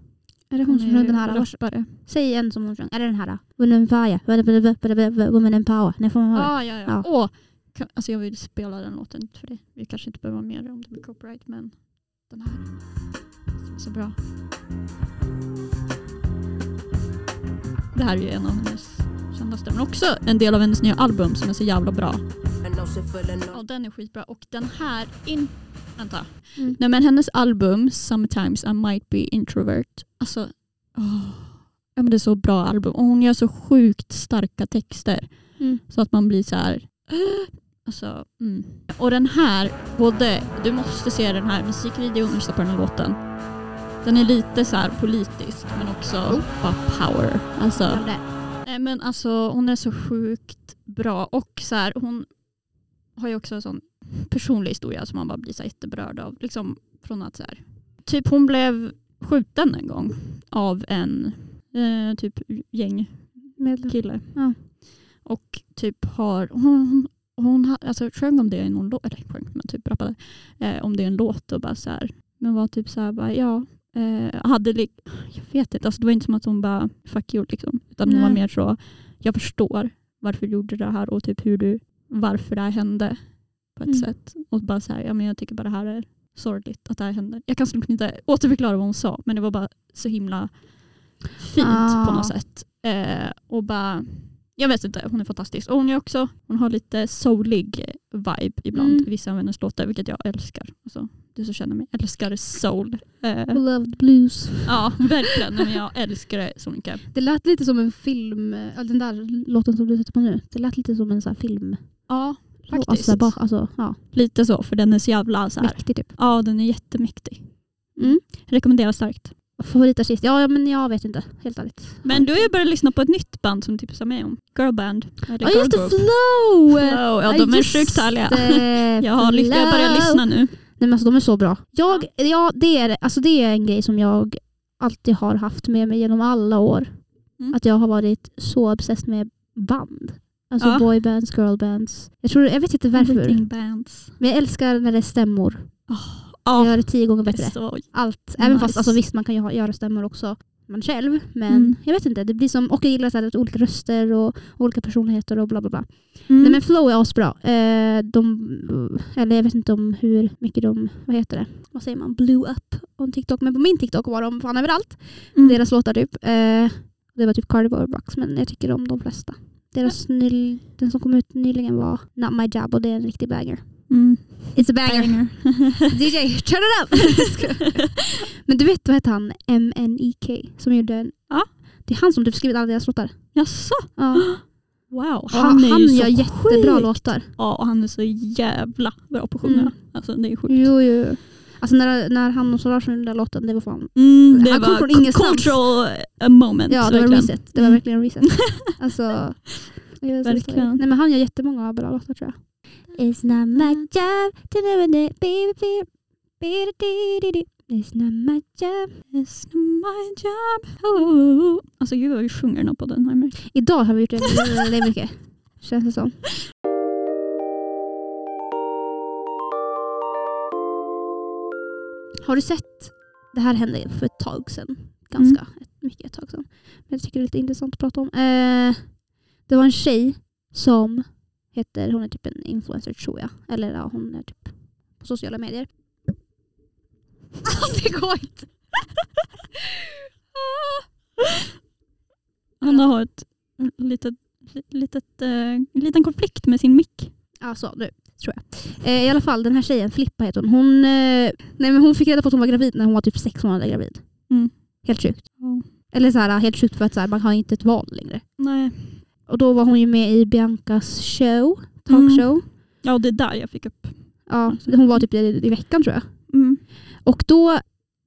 Är det hon som sjöng den här? Rappare. Säg en som hon sjöng. Är det den här? Women in Power. Women in Power. Nej, får man höra? Ah, ja, ja. Ja. Åh, kan, alltså jag vill spela den låten för det. Vi kanske inte behöver vara med om det blir copyright men den här är så bra. Det här är ju en av hennes kändaste men också en del av hennes nya album som är så jävla bra. Ja, den är skitbra och den här in... Vänta. Mm. Nej men hennes album Sometimes I might be introvert. Alltså, åh. ja, men det är så bra album och hon gör så sjukt starka texter. Mm. Så att man blir så här. Alltså, mm. Och den här, både, du måste se den här musikvideon och lyssna på den här låten. Den är lite så här politisk men också Oh. bara power. Alltså, Ja, nej, men alltså, hon är så sjukt bra och så här, hon har ju också en sån personlig historia som man bara blir så jätteberörd av. Liksom från att så här, typ hon blev skjuten en gång av en eh, typ gäng Medlem. kille. Ja. Och typ har, hon, hon ha- alltså, sjöng om det i någon låt, eller sjöng, men typ rappade eh, om det i en låt och bara så här, men var typ så här, bara, ja, eh, hade, jag vet inte, alltså, det var inte som att hon bara fuck you liksom, utan hon var Nej. mer så, jag förstår varför du gjorde det här och typ hur du, varför det här hände på ett Mm. sätt. Och bara så här, ja men jag tycker bara det här är sorgligt att det här händer. Jag kan nog inte återförklara vad hon sa, men det var bara så himla fint Ah. på något sätt. Eh, och bara, jag vet inte, hon är fantastisk. Och hon är också, hon har lite soulig vibe ibland Mm. vissa av hennes låtar, vilket jag älskar. Alltså, du som känner mig älskar soul. Eh, Beloved Blues. ja, verkligen. Men jag älskar det så mycket. Det lät lite som en film, äh, den där låten som du sätter på nu. Det lät lite som en sån film. Ja, Alltså, faktiskt. så här, bara- alltså, ja, Lite så, för den är så jävla så här. mäktig typ. Ja, den är jättemäktig. Mm. Rekommenderar starkt. Favoritartist? Ja, men jag vet inte. Helt ärligt. Men du har ju börjat lyssna på ett nytt band som du tipsade mig om. Girlband. Ja just det. Flow! Flow. Ja, de är sjukt härliga. Jag har, lyssnat, jag börjar Flow. lyssna nu. Nej, men alltså, de är så bra. Jag, ja, det, är, alltså, det är en grej som jag alltid har haft med mig genom alla år. Mm. Att jag har varit så obsessed med band. Alltså Ja. boybands, girlbands. Jag, tror, jag vet inte varför. Men jag älskar när det är stämmor. Jag Ja, gör det tio gånger bättre. Allt. Även fast Nice. alltså, visst man kan ju ha, göra stämmor också man själv. Men Mm. jag vet inte. Det blir som, och jag gillar så här, att olika röster och olika personligheter och bla bla bla. Mm. Nej men flow är asbra. Eh, de, eller jag vet inte om hur mycket de, vad heter det? Vad säger man? Blew up on TikTok. Men på min TikTok var de fan överallt. Mm. Deras låtar typ. Eh, det var typ Carnivore Box men jag tycker om de flesta. Deras ny, den som kom ut nyligen var Not My Job och det är en riktig banger. Mm. It's a banger. Banger. DJ, turn it up! men du vet vad heter han? MNEK som gjorde en... Ja. Det är han som typ skrivit alla deras låtar. Jaså? Ja. Wow. Och han är han gör jättebra sjukt. låtar. Ja, och han är så jävla bra på att sjunga. Mm. Alltså, det är sjukt. Jo, jo. Alltså när, när han och Solange gjorde den där låten, det var fan... Mm, det Han kom var från ingenstans. cultural uh, moment. Ja, det var en verkligen. reset. Det var Mm. verkligen en reset. alltså... vet inte. Verkligen. Nej men han gör jättemånga bra låtar tror jag. It's not my job to never baby baby baby It's not my job. It's not my job. Oh. Alltså gud vad vi sjunger den här podden. Idag har vi gjort det väldigt mycket. Känns det som. Har du sett, det här hände för ett tag sedan. Ganska ett, mycket ett tag sedan. Men jag tycker det är lite intressant att prata om. Eh, det var en tjej som heter, hon är typ en influencer tror jag. Eller ja, hon är typ på sociala medier. det går inte. Han har ett litet, litet, uh, liten konflikt med sin mick. Ja, så nu tror jag. Eh, I alla fall, den här tjejen, Filippa heter hon. Hon, eh, nej, men hon fick reda på att hon var gravid när hon var typ sex månader gravid. Mm. Helt sjukt. Ja. Eller så här, helt sjukt för att så här, man har inte ett val längre. Nej. Och då var hon ju med i Biancas show, Mm. talkshow. Ja, och det är där jag fick upp. Ja, hon var typ i, i veckan tror jag. Mm. Och då,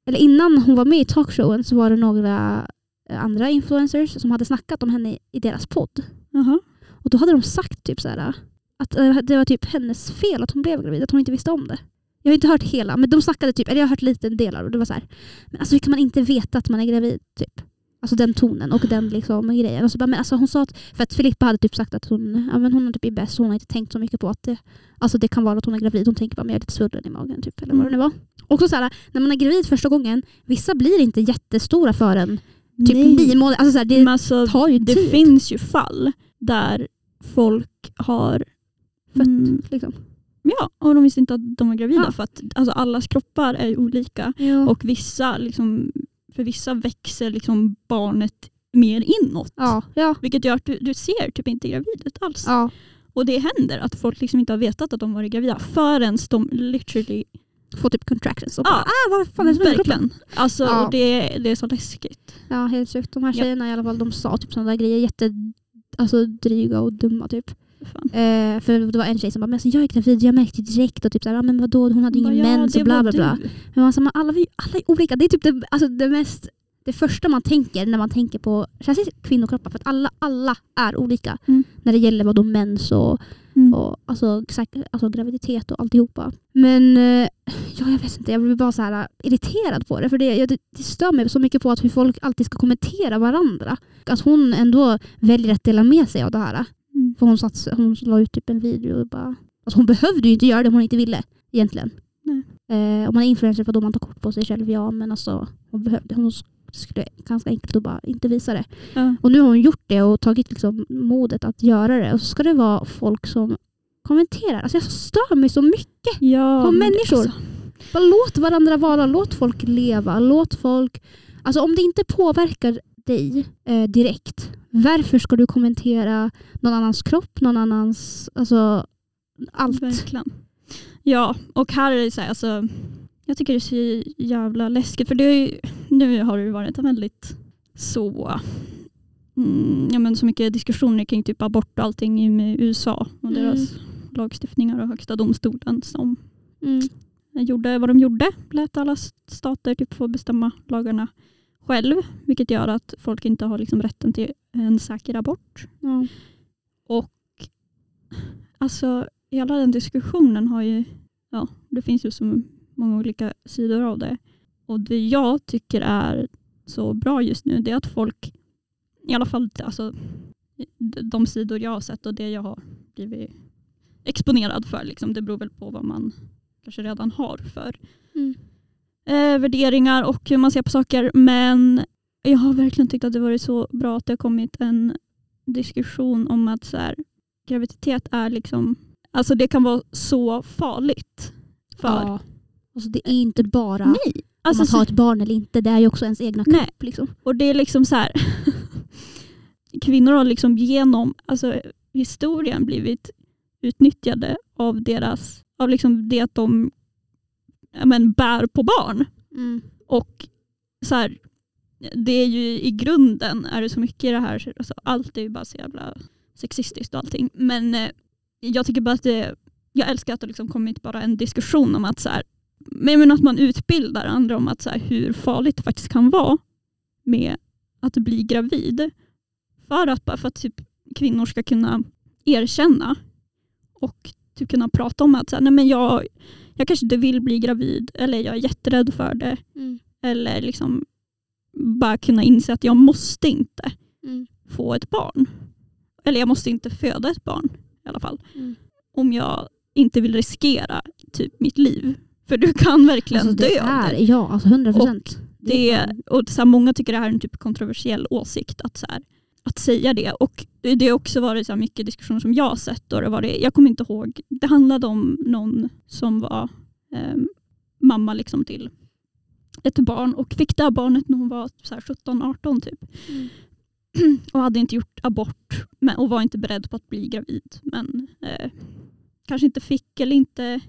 eller innan hon var med i talkshowen så var det några andra influencers som hade snackat om henne i, i deras podd. Jaha. Och då hade de sagt typ så här, att eh, det var typ hennes fel att hon blev gravid, att hon inte visste om det. Jag har inte hört hela, men de snackade typ, eller jag har hört lite delar och det var så här, men alltså hur kan man inte veta att man är gravid? Typ. Alltså den tonen och den liksom grejen. Så bara, men alltså hon sa att, för att Filippa hade typ sagt att hon, ja, men hon är typ i bäst, hon har inte tänkt så mycket på att det, alltså det kan vara att hon är gravid. Hon tänker bara men jag är lite svullen i magen typ, eller vad det nu var. Också så här, när man är gravid första gången, vissa blir inte jättestora förrän typ Nej. nio månader. Alltså så här, det alltså, tar ju det tid. finns ju fall där folk har Fött. Mm, liksom. ja, och de visste inte att de var gravida Ja. för att alltså, allas kroppar är ju olika. Ja. Och vissa, liksom, för vissa växer liksom barnet mer inåt. ja, ja, Vilket gör att du, du ser typ inte gravid ut alls. ja. Och det händer att folk liksom inte har vetat att de varit gravida förrän de literally... Får typ contractions. Och Ja, bara, ah, vad fan är det som verkligen. Alltså, Ja. och det, det är så läskigt. Ja, helt sjukt. De här Ja. tjejerna i alla fall, de sa typ sådana där grejer jätte alltså, dryga och dumma typ. Eh, för det var en tjej som bara, men alltså, jag är gravid, jag märkte direkt och typ ah, men vadå, hon hade ingen ja, mens och bla bla bla. du. Men man, men alla, alla är olika. Det är typ det, alltså, det mest det första man tänker när man tänker på särskilt kvinnokroppar för att alla, alla är olika Mm. när det gäller vad mens och, Mm. och alltså, exakt, alltså graviditet och alltihopa. Men eh, ja, jag vet inte, jag blir bara så här irriterad på det. För det, det, det stör mig så mycket på att hur folk alltid ska kommentera varandra. Att hon ändå väljer att dela med sig av det här. Mm. För hon, satt, hon la ut typ en video och bara... Alltså hon behövde ju inte göra det om hon inte ville egentligen. Nej. Eh, om man är influencer för då man tar kort på sig själv, ja men alltså hon behövde, hon skulle ganska enkelt att bara inte visa det. Ja. Och nu har hon gjort det och tagit liksom modet att göra det. Och så ska det vara folk som kommenterar. Alltså jag stör mig så mycket. Ja, På människor. alltså, Bara låt varandra vara, låt folk leva, låt folk... Alltså om det inte påverkar dig eh, direkt, varför ska du kommentera någon annans kropp, någon annans... Alltså allt. Verkligen. Ja, och här är det så här, alltså, jag tycker det är så jävla läskigt för det är ju, nu har det varit en väldigt så mm, ja, men så mycket diskussioner kring typ abort och allting i USA och Mm. deras lagstiftningar och högsta domstolen som Mm. gjorde vad de gjorde. Lät alla stater typ få bestämma lagarna själv vilket gör att folk inte har liksom rätten till en säker abort. Ja. Och alltså hela den diskussionen har ju, ja det finns ju så många olika sidor av det. Och det jag tycker är så bra just nu det är att folk, i alla fall alltså, de sidor jag har sett och det jag har blivit exponerad för, liksom, det beror väl på vad man kanske redan har för Mm. Eh, värderingar och hur man ser på saker. Men jag har verkligen tyckt att det varit så bra att det har kommit en diskussion om att så här, graviditet är liksom, alltså det kan vara så farligt. För, Ja. Alltså det är inte bara Nej, om alltså, man har ett barn eller inte, det är ju också ens egna Nej. kropp. Liksom. och det är liksom så här, kvinnor har liksom genom alltså, historien blivit utnyttjade av deras, av liksom det att de men, bär på barn. Mm. Och så här, det är ju i grunden är det så mycket i det här, alltså, allt är ju bara så jävla sexistiskt och allting. Men eh, jag tycker bara att det, jag älskar att det liksom kommit bara en diskussion om att så här, men men att man utbildar andra om att så här, hur farligt det faktiskt kan vara med att bli gravid. För att, bara för att typ, kvinnor ska kunna erkänna och typ kunna prata om att så här, nej men jag, jag kanske inte vill bli gravid eller jag är jätterädd för det. Mm. Eller liksom bara kunna inse att jag måste inte Mm. få ett barn. Eller jag måste inte föda ett barn i alla fall. Mm. Om jag inte vill riskera typ mitt liv. För du kan verkligen Alltså dö det är, det. ja, alltså 100 procent. det är, och så här, många tycker det här är en typ kontroversiell åsikt att, så här, att säga det. Och det, har också varit så mycket diskussioner som jag har sett. Och det var det, jag kommer inte ihåg, det handlade om någon som var ehm, mamma liksom till ett barn och fick det här barnet när hon var så här 17-18 typ. Mm. och hade inte gjort abort men, och var inte beredd på att bli gravid. Men eh, kanske inte fick eller inte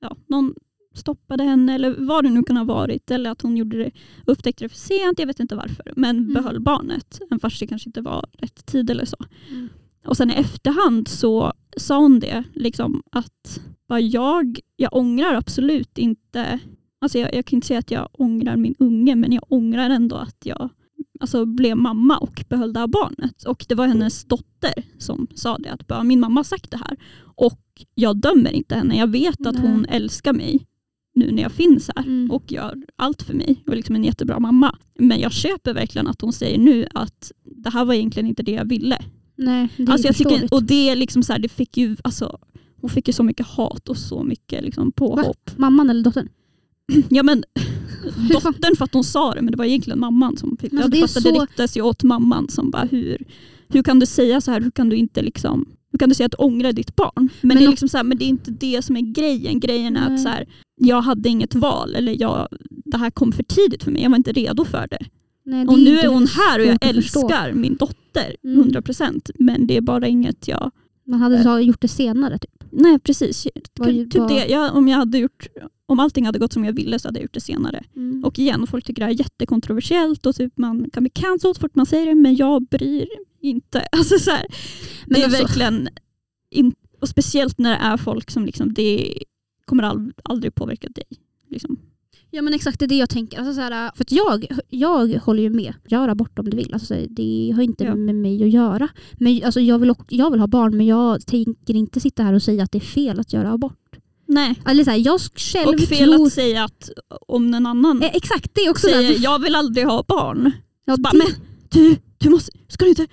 ja, någon stoppade henne eller vad det nu kan ha varit. Eller att hon gjorde det, upptäckte det för sent, jag vet inte varför. Men Mm. behöll barnet, även fast det kanske inte var rätt tid eller så. Mm. Och sen i efterhand så sa hon det, liksom att bara jag, jag ångrar absolut inte, alltså jag, jag kan inte säga att jag ångrar min unge, men jag ångrar ändå att jag alltså, blev mamma och behöll det här barnet. Och det var hennes dotter som sa det, att min mamma har sagt det här. Och jag dömer inte henne, jag vet att Nej. hon älskar mig nu när jag finns här Mm. och gör allt för mig och är liksom en jättebra mamma. Men jag köper verkligen att hon säger nu att det här var egentligen inte det jag ville. Nej, det är Alltså jag tycker, och det är liksom så här, det fick ju, alltså, hon fick ju så mycket hat och så mycket liksom påhopp. Mamman eller dottern? Ja men dottern för att hon sa det men det var egentligen mamman som fick det. det fattade det så- riktas ju åt mamman som bara hur, hur kan du säga så här, hur kan du inte liksom hur kan du säga att du ångrar ditt barn? Men, Men det, är och- liksom så här, men det är inte det som är grejen. Grejen är Nej. att så här, jag hade inget val. Eller jag, det här kom för tidigt för mig. Jag var inte redo för det. Nej, Och det nu inte är hon här och jag förstå. älskar min dotter. Mm. 100%. Men det är bara inget jag... Man hade så gjort det senare. Typ. Nej precis. Vad- typ vad- det. Jag, om, jag hade gjort, om allting hade gått som jag ville så hade jag gjort det senare. Mm. Och igen, folk tycker det här är jättekontroversiellt och typ man kan bli cancelled så fort man säger det men jag bryr inte. Alltså så här, Men det är alltså- verkligen, in, och speciellt när det är folk som liksom, det kommer ald, aldrig påverka dig. Liksom. Ja men exakt det är det jag tänker. Alltså, så här, för jag, jag håller ju med. Gör abort om du vill. Alltså, så här, det har inte Ja. med mig att göra. Men, alltså, jag, vill, jag vill ha barn men jag tänker inte sitta här och säga att det är fel att göra abort. Nej. Eller, så här, jag själv Och fel tror... att säga att om någon annan Eh, exakt, det är också säger där. jag vill aldrig ha barn. Ja, Så bara, men du, du måste, ska du inte,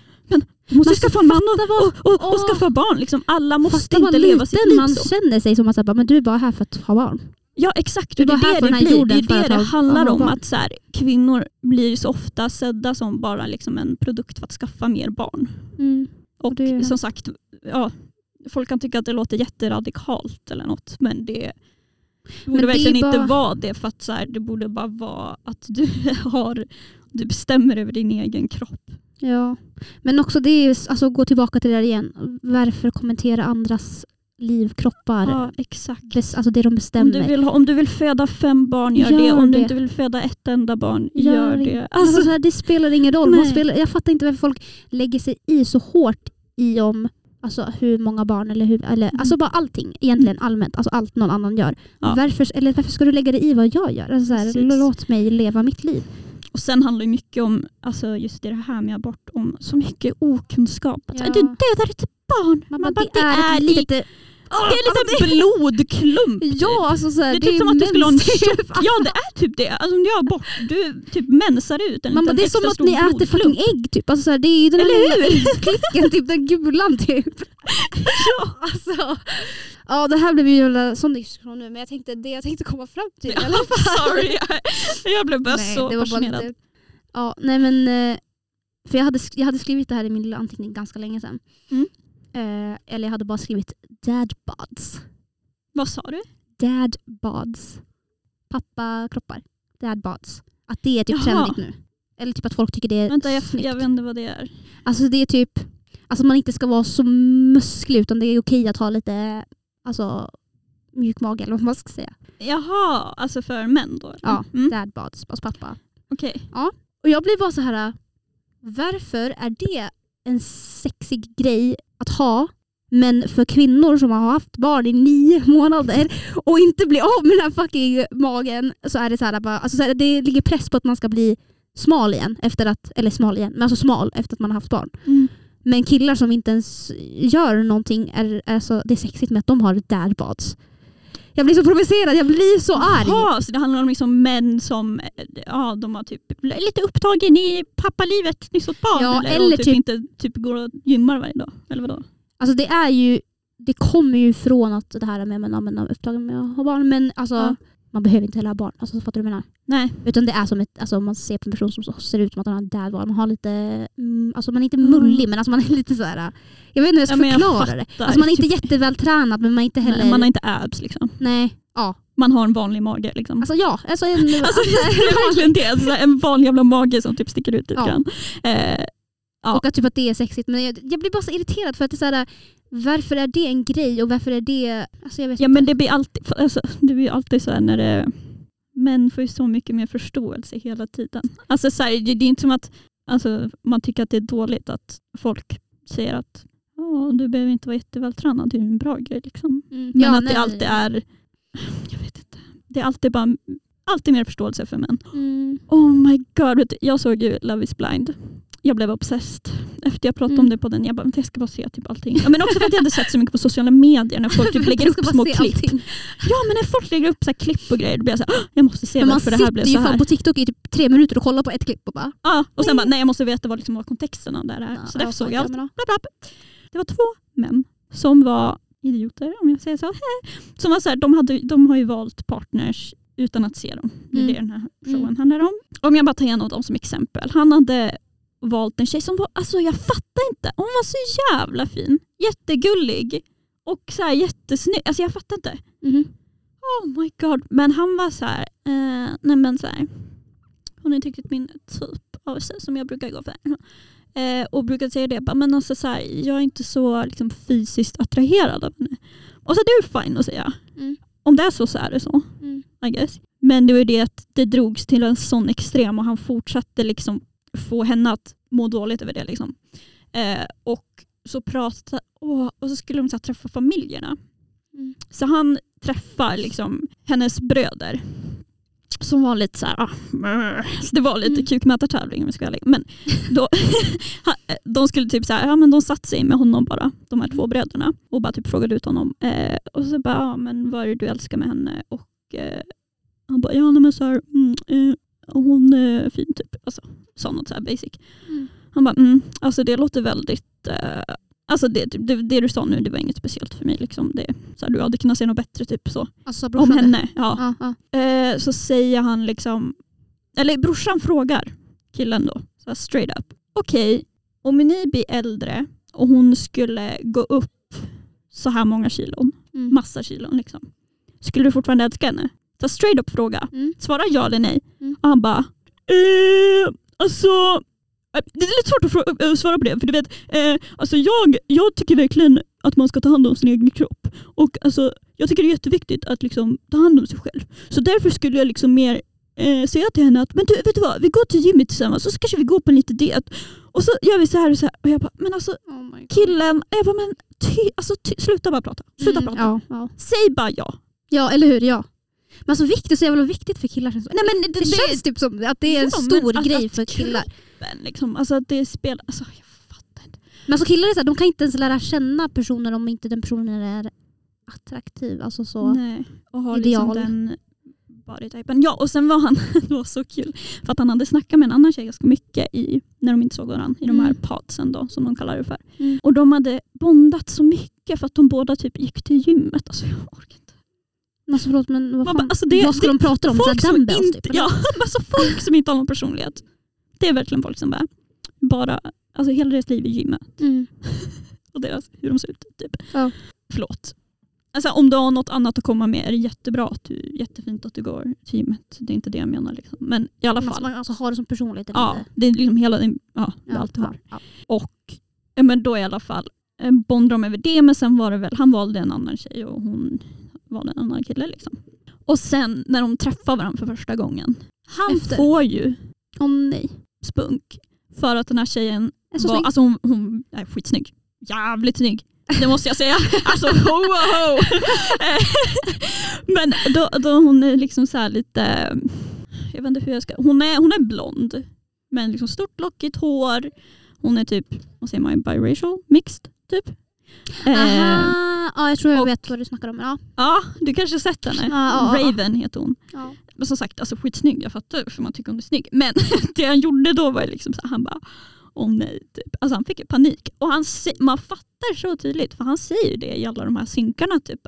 du måste Man ska skaffa en man och, och, och, och skaffa barn. Liksom, alla måste inte leva sitt liv man så. känner sig som att säga, men du är bara här för att ha barn. Ja exakt, Du det här är det det här blir. Det är det det ha- handlar ha om. barn. Att så här, kvinnor blir så ofta sedda som bara liksom en produkt för att skaffa mer barn. Och Det- som sagt, ja, folk kan tycka att det låter jätteradikalt eller något men det borde Men det verkligen inte bara- vara det för att så här, det borde bara vara att du, har, du bestämmer över din egen kropp. Ja. Men också det är alltså gå tillbaka till det där igen. Varför kommentera andras liv, kroppar? Ja, exakt. Bes- Alltså det de Om bestämmer. du, vill om du vill föda fem barn, gör, Gör det. Om det. du inte vill föda ett enda barn, Gör gör, det. Alltså, Alltså, det spelar ingen roll. Spelar, jag fattar inte varför folk lägger sig i så hårt i om alltså, hur många barn eller, hur, eller Mm. alltså bara allting egentligen allmänt. Alltså allt någon annan gör. Ja. Varför, eller varför ska du lägga dig i vad jag gör? Alltså, så här, låt mig leva mitt liv. Och sen handlar det mycket om, alltså just det här med abort, om så mycket okunskap. Att så här, Ja. Du dödar ett barn. Man, Man bara, bara, det, är ett li- litet... det är lite blodklump. typ. Ja, alltså så här, Det är typ som att du skulle ha en tjock... Ja det är typ det. Alltså, om du har abort, du typ mensar ut en Man bara, liten det är som att ni äter blodklump. fucking ägg typ. Alltså, så här, det är ju den här Eller lilla klicken, typ, den gulan typ. Ja. Alltså, ja det här blev ju en sån diskussion nu men jag tänkte, det jag tänkte komma fram till i alla fall. Sorry, jag, jag blev bara Nej, så det var bara fascinerad. lite, ja, nej men, eh, för jag hade, jag hade skrivit det här i min lilla anteckning ganska länge sedan. Mm. Eh, eller jag hade bara skrivit dad bods. Vad sa du? Dad bods. Pappa kroppar. Dad bods. Att det är typ Jaha. trendigt nu. Eller typ att folk tycker det är Vänta jag, snyggt. jag vet inte vad det är. Alltså det är typ, alltså man inte ska vara så musklig utan det är okej att ha lite alltså, mjuk mage eller vad man ska säga. Jaha, alltså för män då? eller? Ja, Mm. dad bods, alltså pappa. Okej. Och jag blir bara så här. varför är det en sexig grej att ha men för kvinnor som har haft barn i nio månader och inte blir av med den här fucking magen så är det så här, bara, alltså så här, det ligger press på att man ska bli smal igen, efter att, eller smal igen, men alltså smal efter att man har haft barn. Mm. Men killar som inte ens gör någonting, är, är så, det är sexigt med att de har dad bods. Jag blir så provocerad, jag blir så arg. Jaha, så det handlar om liksom män som eh, ja, de har typ lite upptagen i pappalivet, nyss fått barn. Ja, eller, eller typ, typ- inte typ går och gymmar varje dag. Eller vadå? Alltså det är ju, det kommer ju från att det här med att man är upptagen med att ha barn, men alltså Ja. Man behöver inte heller ha barn. Alltså, fattar du vad jag menar? Nej. Utan det är som ett, alltså, man ser på en person som så- ser ut som att han har en dad bod. Man har lite, mm, alltså man är inte Mm. mullig men alltså man är lite så här. Jag vet inte hur jag ska Ja, men jag förklara det. Alltså man är inte Typ- jättevältränad men man är inte heller... Nej, man har inte abs liksom. Nej, ja. Man har en vanlig mage liksom. Alltså ja. Alltså, en, Alltså, det är verkligen det. Alltså, en vanlig jävla mage som typ sticker ut lite Ja. grann. Eh, ja. Och att, typ att det är sexigt. Men jag, jag blir bara så irriterad för att det är så här, varför är det en grej och varför är det... Alltså jag vet ja inte. men det blir alltid, alltså, det blir alltid så här när det, män får ju så mycket mer förståelse hela tiden. Alltså så här, det, det är inte som att alltså, man tycker att det är dåligt att folk säger att "Ja, du behöver inte vara jättevältränad, det är en bra grej. Liksom. Mm. Men Ja, att nej, det alltid är, jag vet inte, det är alltid bara alltid mer förståelse för män. Mm. Oh my god, jag såg ju Love is blind jag blev obsessed efter jag pratade Mm. om det på den. Jag bara, "Vänta, jag ska bara se typ allting. Ja, men också för att jag hade sett så mycket på sociala medier när folk typ lägger upp små klipp. allting. Ja men när folk lägger upp så här klipp och grejer då blir jag så här, "Åh, jag måste se Men man varför det här sitter blev ju så här. fan på TikTok i typ tre minuter och kollar på ett klipp och bara... Ja, och sen bara, nej jag måste veta vad, liksom, vad kontexten av det här är. Ja, så därför såg jag allt. Det var två män som var idioter om jag säger så. Som var så här, de, hade, de har ju valt partners utan att se dem. Det är Mm. det den här showen Mm. handlar om. Om jag bara tar en av dem som exempel. Han hade valt en tjej som var, alltså jag fattar inte, hon var så jävla fin. Jättegullig. Och så här jättesnygg. Alltså jag fattar inte. Mhm. Oh my god. Men han var så här, eh, nej men så här. Hon är inte riktigt min typ av tjej som jag brukar gå för. Eh, och brukar säga det, men alltså så här, jag är inte så liksom, fysiskt attraherad av henne. Och så det är fine att säga. Mm. Om det är så så är det så. Mm. I guess. Men det var ju det att det drogs till en sån extrem och han fortsatte liksom få henne att må dåligt över det. Liksom. Eh, och så pratade, åh, och så skulle de så här, träffa familjerna. Mm. Så han träffar liksom hennes bröder. Som var lite så här, ah, så det var lite Mm. kukmätartävling om jag ska vara. Men då, de skulle typ så här, ja men de satt sig med honom bara, de här två bröderna. Och bara typ frågade ut honom. Eh, och så bara, ja men vad är det du älskar med henne? Och eh, han bara, ja men så här, mm, eh, hon är fin typ. Alltså, sa något så här basic. Mm. Han bara, mm, alltså det låter väldigt eh, Alltså det, det, det du sa nu det var inget speciellt för mig. Liksom. Det, så här, du hade kunnat säga något bättre typ så. Alltså Om henne. Ja. Ja, ja. Eh, så säger han liksom, eller brorsan frågar killen då, så här straight up. Okej, om ni blir äldre och hon skulle gå upp så här många kilon, Mm. massa kilon liksom. Skulle du fortfarande älska henne? Så straight up fråga. Mm. Svara ja eller nej. Mm. Och han bara, eh, alltså eh, det är lite svårt att frå- eh, svara på det. För du vet, eh, alltså jag, jag tycker verkligen att man ska ta hand om sin egen kropp. Och alltså, jag tycker det är jätteviktigt att liksom, ta hand om sig själv. Så därför skulle jag liksom mer eh, säga till henne att men du, vet du vad, vi går till gymmet tillsammans och så kanske vi går på en liten diet. Och så gör vi så här och så här. Och jag bara, men alltså Oh killen, jag bara, men ty, alltså, ty, sluta bara prata. Sluta Mm, prata. Ja, ja. Säg bara ja. ja, eller hur? Ja. Men alltså viktigt, så jävla viktigt för killar. Nej, men det, det- känns typ som att det är en Ja, stor att- grej att för killar. Men liksom, alltså att det spelar, alltså jag fattar inte. Men alltså killar är så här, de kan inte ens lära känna personer om inte den personen är attraktiv. Alltså så. Nej, och ha Ideal. liksom den bodytypen. Ja, och sen var han, det var så kul, för att han hade snackat med en annan tjej ganska mycket i, när de inte såg varandra, i de här Mm. podsen då, som de kallar det för. Mm. Och de hade bondat så mycket för att de båda typ gick till gymmet. Alltså jag orkar. Alltså, förlåt, men vad, fan, bara, alltså det- vad ska det- de prata om? Folk som, inte, typ? ja, alltså folk som inte har någon personlighet. Det är verkligen folk som bara, bara alltså hela deras liv är gymmet. Mm. och deras, hur de ser ut. Typ. Ja. Förlåt. Alltså, om du har något annat att komma med är det jättebra att du, jättefint att du går till gymmet. Det är inte det jag menar. Liksom. Men i alla fall. man alltså, har det som personlighet eller ja, det är liksom hela ja, är allt du ja, har. ja. Och ja, men då i alla fall eh, bondade de över det. Men sen var det väl, han valde en annan tjej och hon valde en annan kille. Liksom. Och sen när de träffar varandra för första gången. Han Efter? får ju Åh nej. spunk. För att den här tjejen Är var, alltså hon, hon är skitsnygg. Jävligt snygg. Det måste jag säga. Alltså ho ho. Men då, då hon är liksom så här lite, jag vet inte hur jag ska, hon är, hon är blond. Men liksom stort lockigt hår. Hon är typ, vad säger man, biracial? Mixed typ. Eh, Aha. Ja, jag tror jag och- vet vad du snackar om. Ja. ja, du kanske har sett henne. Ja. Raven heter hon. Ja. Men som sagt, alltså skitsnygg. Jag fattar för man tycker hon är snygg. Men det han gjorde då var liksom så han bara, åh nej. Typ. Alltså han fick panik. Och han, man fattar så tydligt, för han säger det i alla de här synkarna. Typ,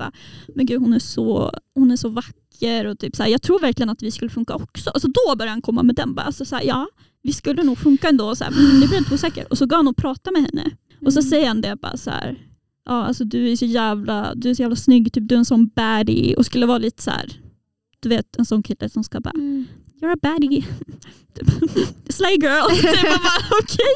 men gud hon är så, hon är så vacker. Och typ, så jag tror verkligen att vi skulle funka också. Alltså, då började han komma med den. Bara, alltså, så ja, vi skulle nog funka ändå. Så här, men nu blir jag lite osäker. Och så går han och pratar med henne. Och så Mm. säger han det bara så här. Ja, alltså, du är så jävla, du är så jävla snygg, typ, du är en sån baddie. Och skulle vara lite så här, du vet en sån kille som ska bara Mm. You're a baddie. Slay girl. Typ, man bara, okej.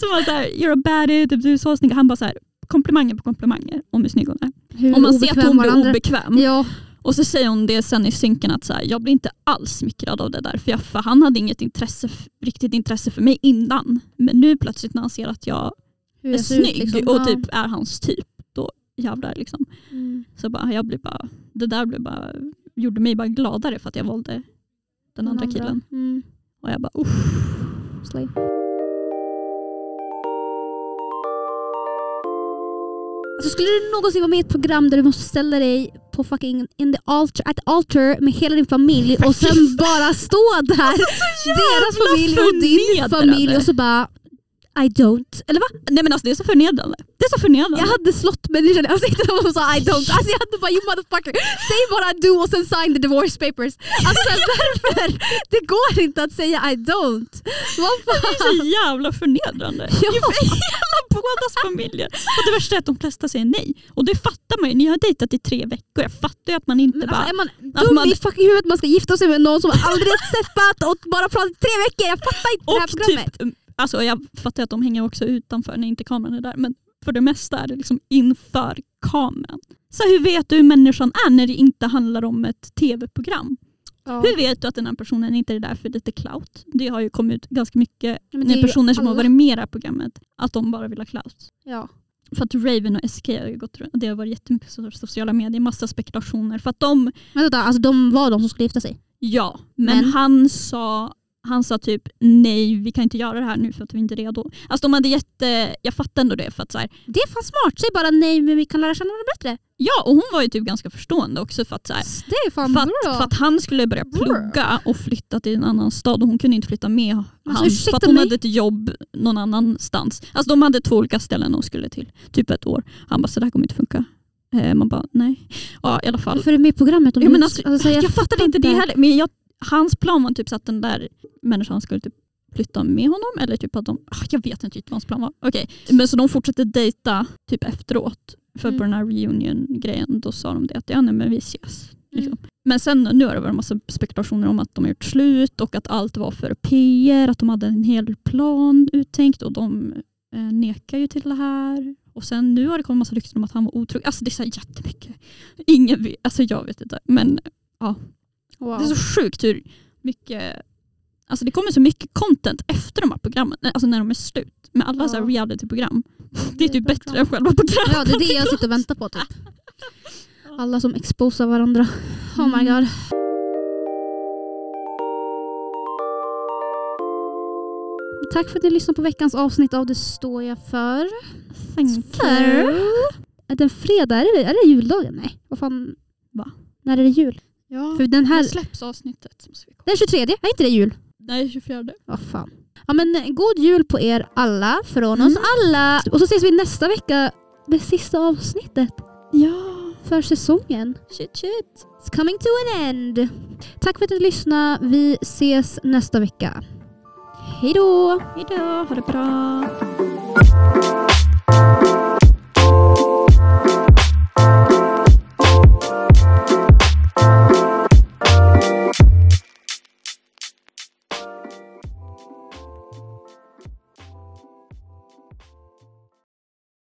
Så man så här, You're a baddie, typ, du är så snygg. Han bara så här, komplimanger på komplimanger om hur snygg hon är. Hur Och man ser att hon blir varandra- obekväm. Ja. Och så säger hon det sen i synken att så här, jag blir inte alls smickrad av det där. För, jag, för han hade inget intresse, riktigt intresse för mig innan. Men nu plötsligt när han ser att jag hur jag snygg ut, liksom. och typ är hans typ. Då jävlar liksom. Mm. Så bara, jag blev bara, det där blev bara, gjorde mig bara gladare för att jag valde den, den andra, andra, killen. Mm. Och jag bara uff. Slay. Alltså, skulle du någonsin vara med i ett program där du måste ställa dig på fucking in the altar, at the altar med hela din familj och sen bara stå där, alltså, deras familj och din familj och så bara i don't. Eller va? Nej men alltså det är så förnedrande. Det är så förnedrande. Jag hade slått människan i ansiktet om hon sa I don't. Alltså jag hade bara you motherfucker, säg bara do och sen sign the divorce papers. Alltså varför? Det går inte att säga I don't. Vad Det är fan? så jävla förnedrande. Ja. Hela bådas familjer. Och det värsta är att de flesta säger nej. Och det fattar man ju. Ni har dejtat i tre veckor. Jag fattar ju att man inte Men bara... alltså, är man dum man- i fucking huvudet man ska gifta sig med någon som aldrig har träffat och bara pratat i tre veckor? Jag fattar inte det här och programmet. typ, alltså jag fattar att de hänger också utanför när inte kameran är där. Men för det mesta är det liksom inför kameran. Så hur vet du hur människan är när det inte handlar om ett tv-program? Ja. Hur vet du att den här personen inte är där för lite clout? Det har ju kommit ut ganska mycket ju personer som har alla. varit med i det här programmet att de bara vill ha clout. Ja. För att Raven och SK har gått runt, det har varit jättemycket sociala medier, massa spekulationer. För att de, Men vänta, alltså de var de som skulle gifta sig? ja, men, Men- han sa han sa typ nej vi kan inte göra det här nu för att vi inte är redo. Alltså de hade jätte, jag fattar ändå det för att så här, Det är fan smart, säg bara nej men vi kan lära känna varandra bättre. ja och hon var ju typ ganska förstående också för att, så här, för, att, för att han skulle börja plugga och flytta till en annan stad och hon kunde inte flytta med Alltså, han för att hon mig? hade ett jobb någon annanstans. Alltså de hade två olika ställen de skulle till, typ ett år. Han bara så det här kommer inte funka. Eh, man bara nej. Ja i alla fall. Varför är du med i programmet? Om Ja, men alltså, alltså, jag, fattade inte det heller. Men jag, hans plan var typ så att den där människan skulle typ flytta med honom. Eller typ att de, ah, jag vet inte riktigt vad hans plan var. Okej. Men så de fortsatte dejta typ efteråt. För Mm. på den här reunion-grejen då sa de det att ja, nej, men vi ses. Liksom. Mm. Men sen nu har det varit en massa spekulationer om att de har gjort slut och att allt var för PR. Att de hade en hel plan uttänkt och de eh, nekar ju till det här. Och sen nu har det kommit massa rykten om att han var otrogen. Alltså det är så jättemycket. Ingen vet, alltså jag vet inte. Men Wow. det är så sjukt hur mycket Alltså det kommer så mycket content efter de här programmen, alltså när de är slut. Med alla Ja. så realityprogram. Det är typ bättre än själva programmet. Ja, det är det jag sitter och väntar på. Typ. Alla som exposar varandra. Oh my Mm. god. Tack för att ni lyssnade på veckans avsnitt av Det står jag för. Thank För- you. Är det en fredag? Är det, är det juldagen? Nej. Vad fan? Va? När är det jul? Ja, För den här... släpps avsnittet? Den 23, är inte det jul? Nej, 24. Vad fan. Ja men eh, god jul på er alla, från oss Mm. alla. Och så ses vi nästa vecka med sista avsnittet Ja, för säsongen. shit shit. It's coming to an end. Tack för att ni lyssnade. Vi ses nästa vecka. Hej då! Hejdå, ha det bra.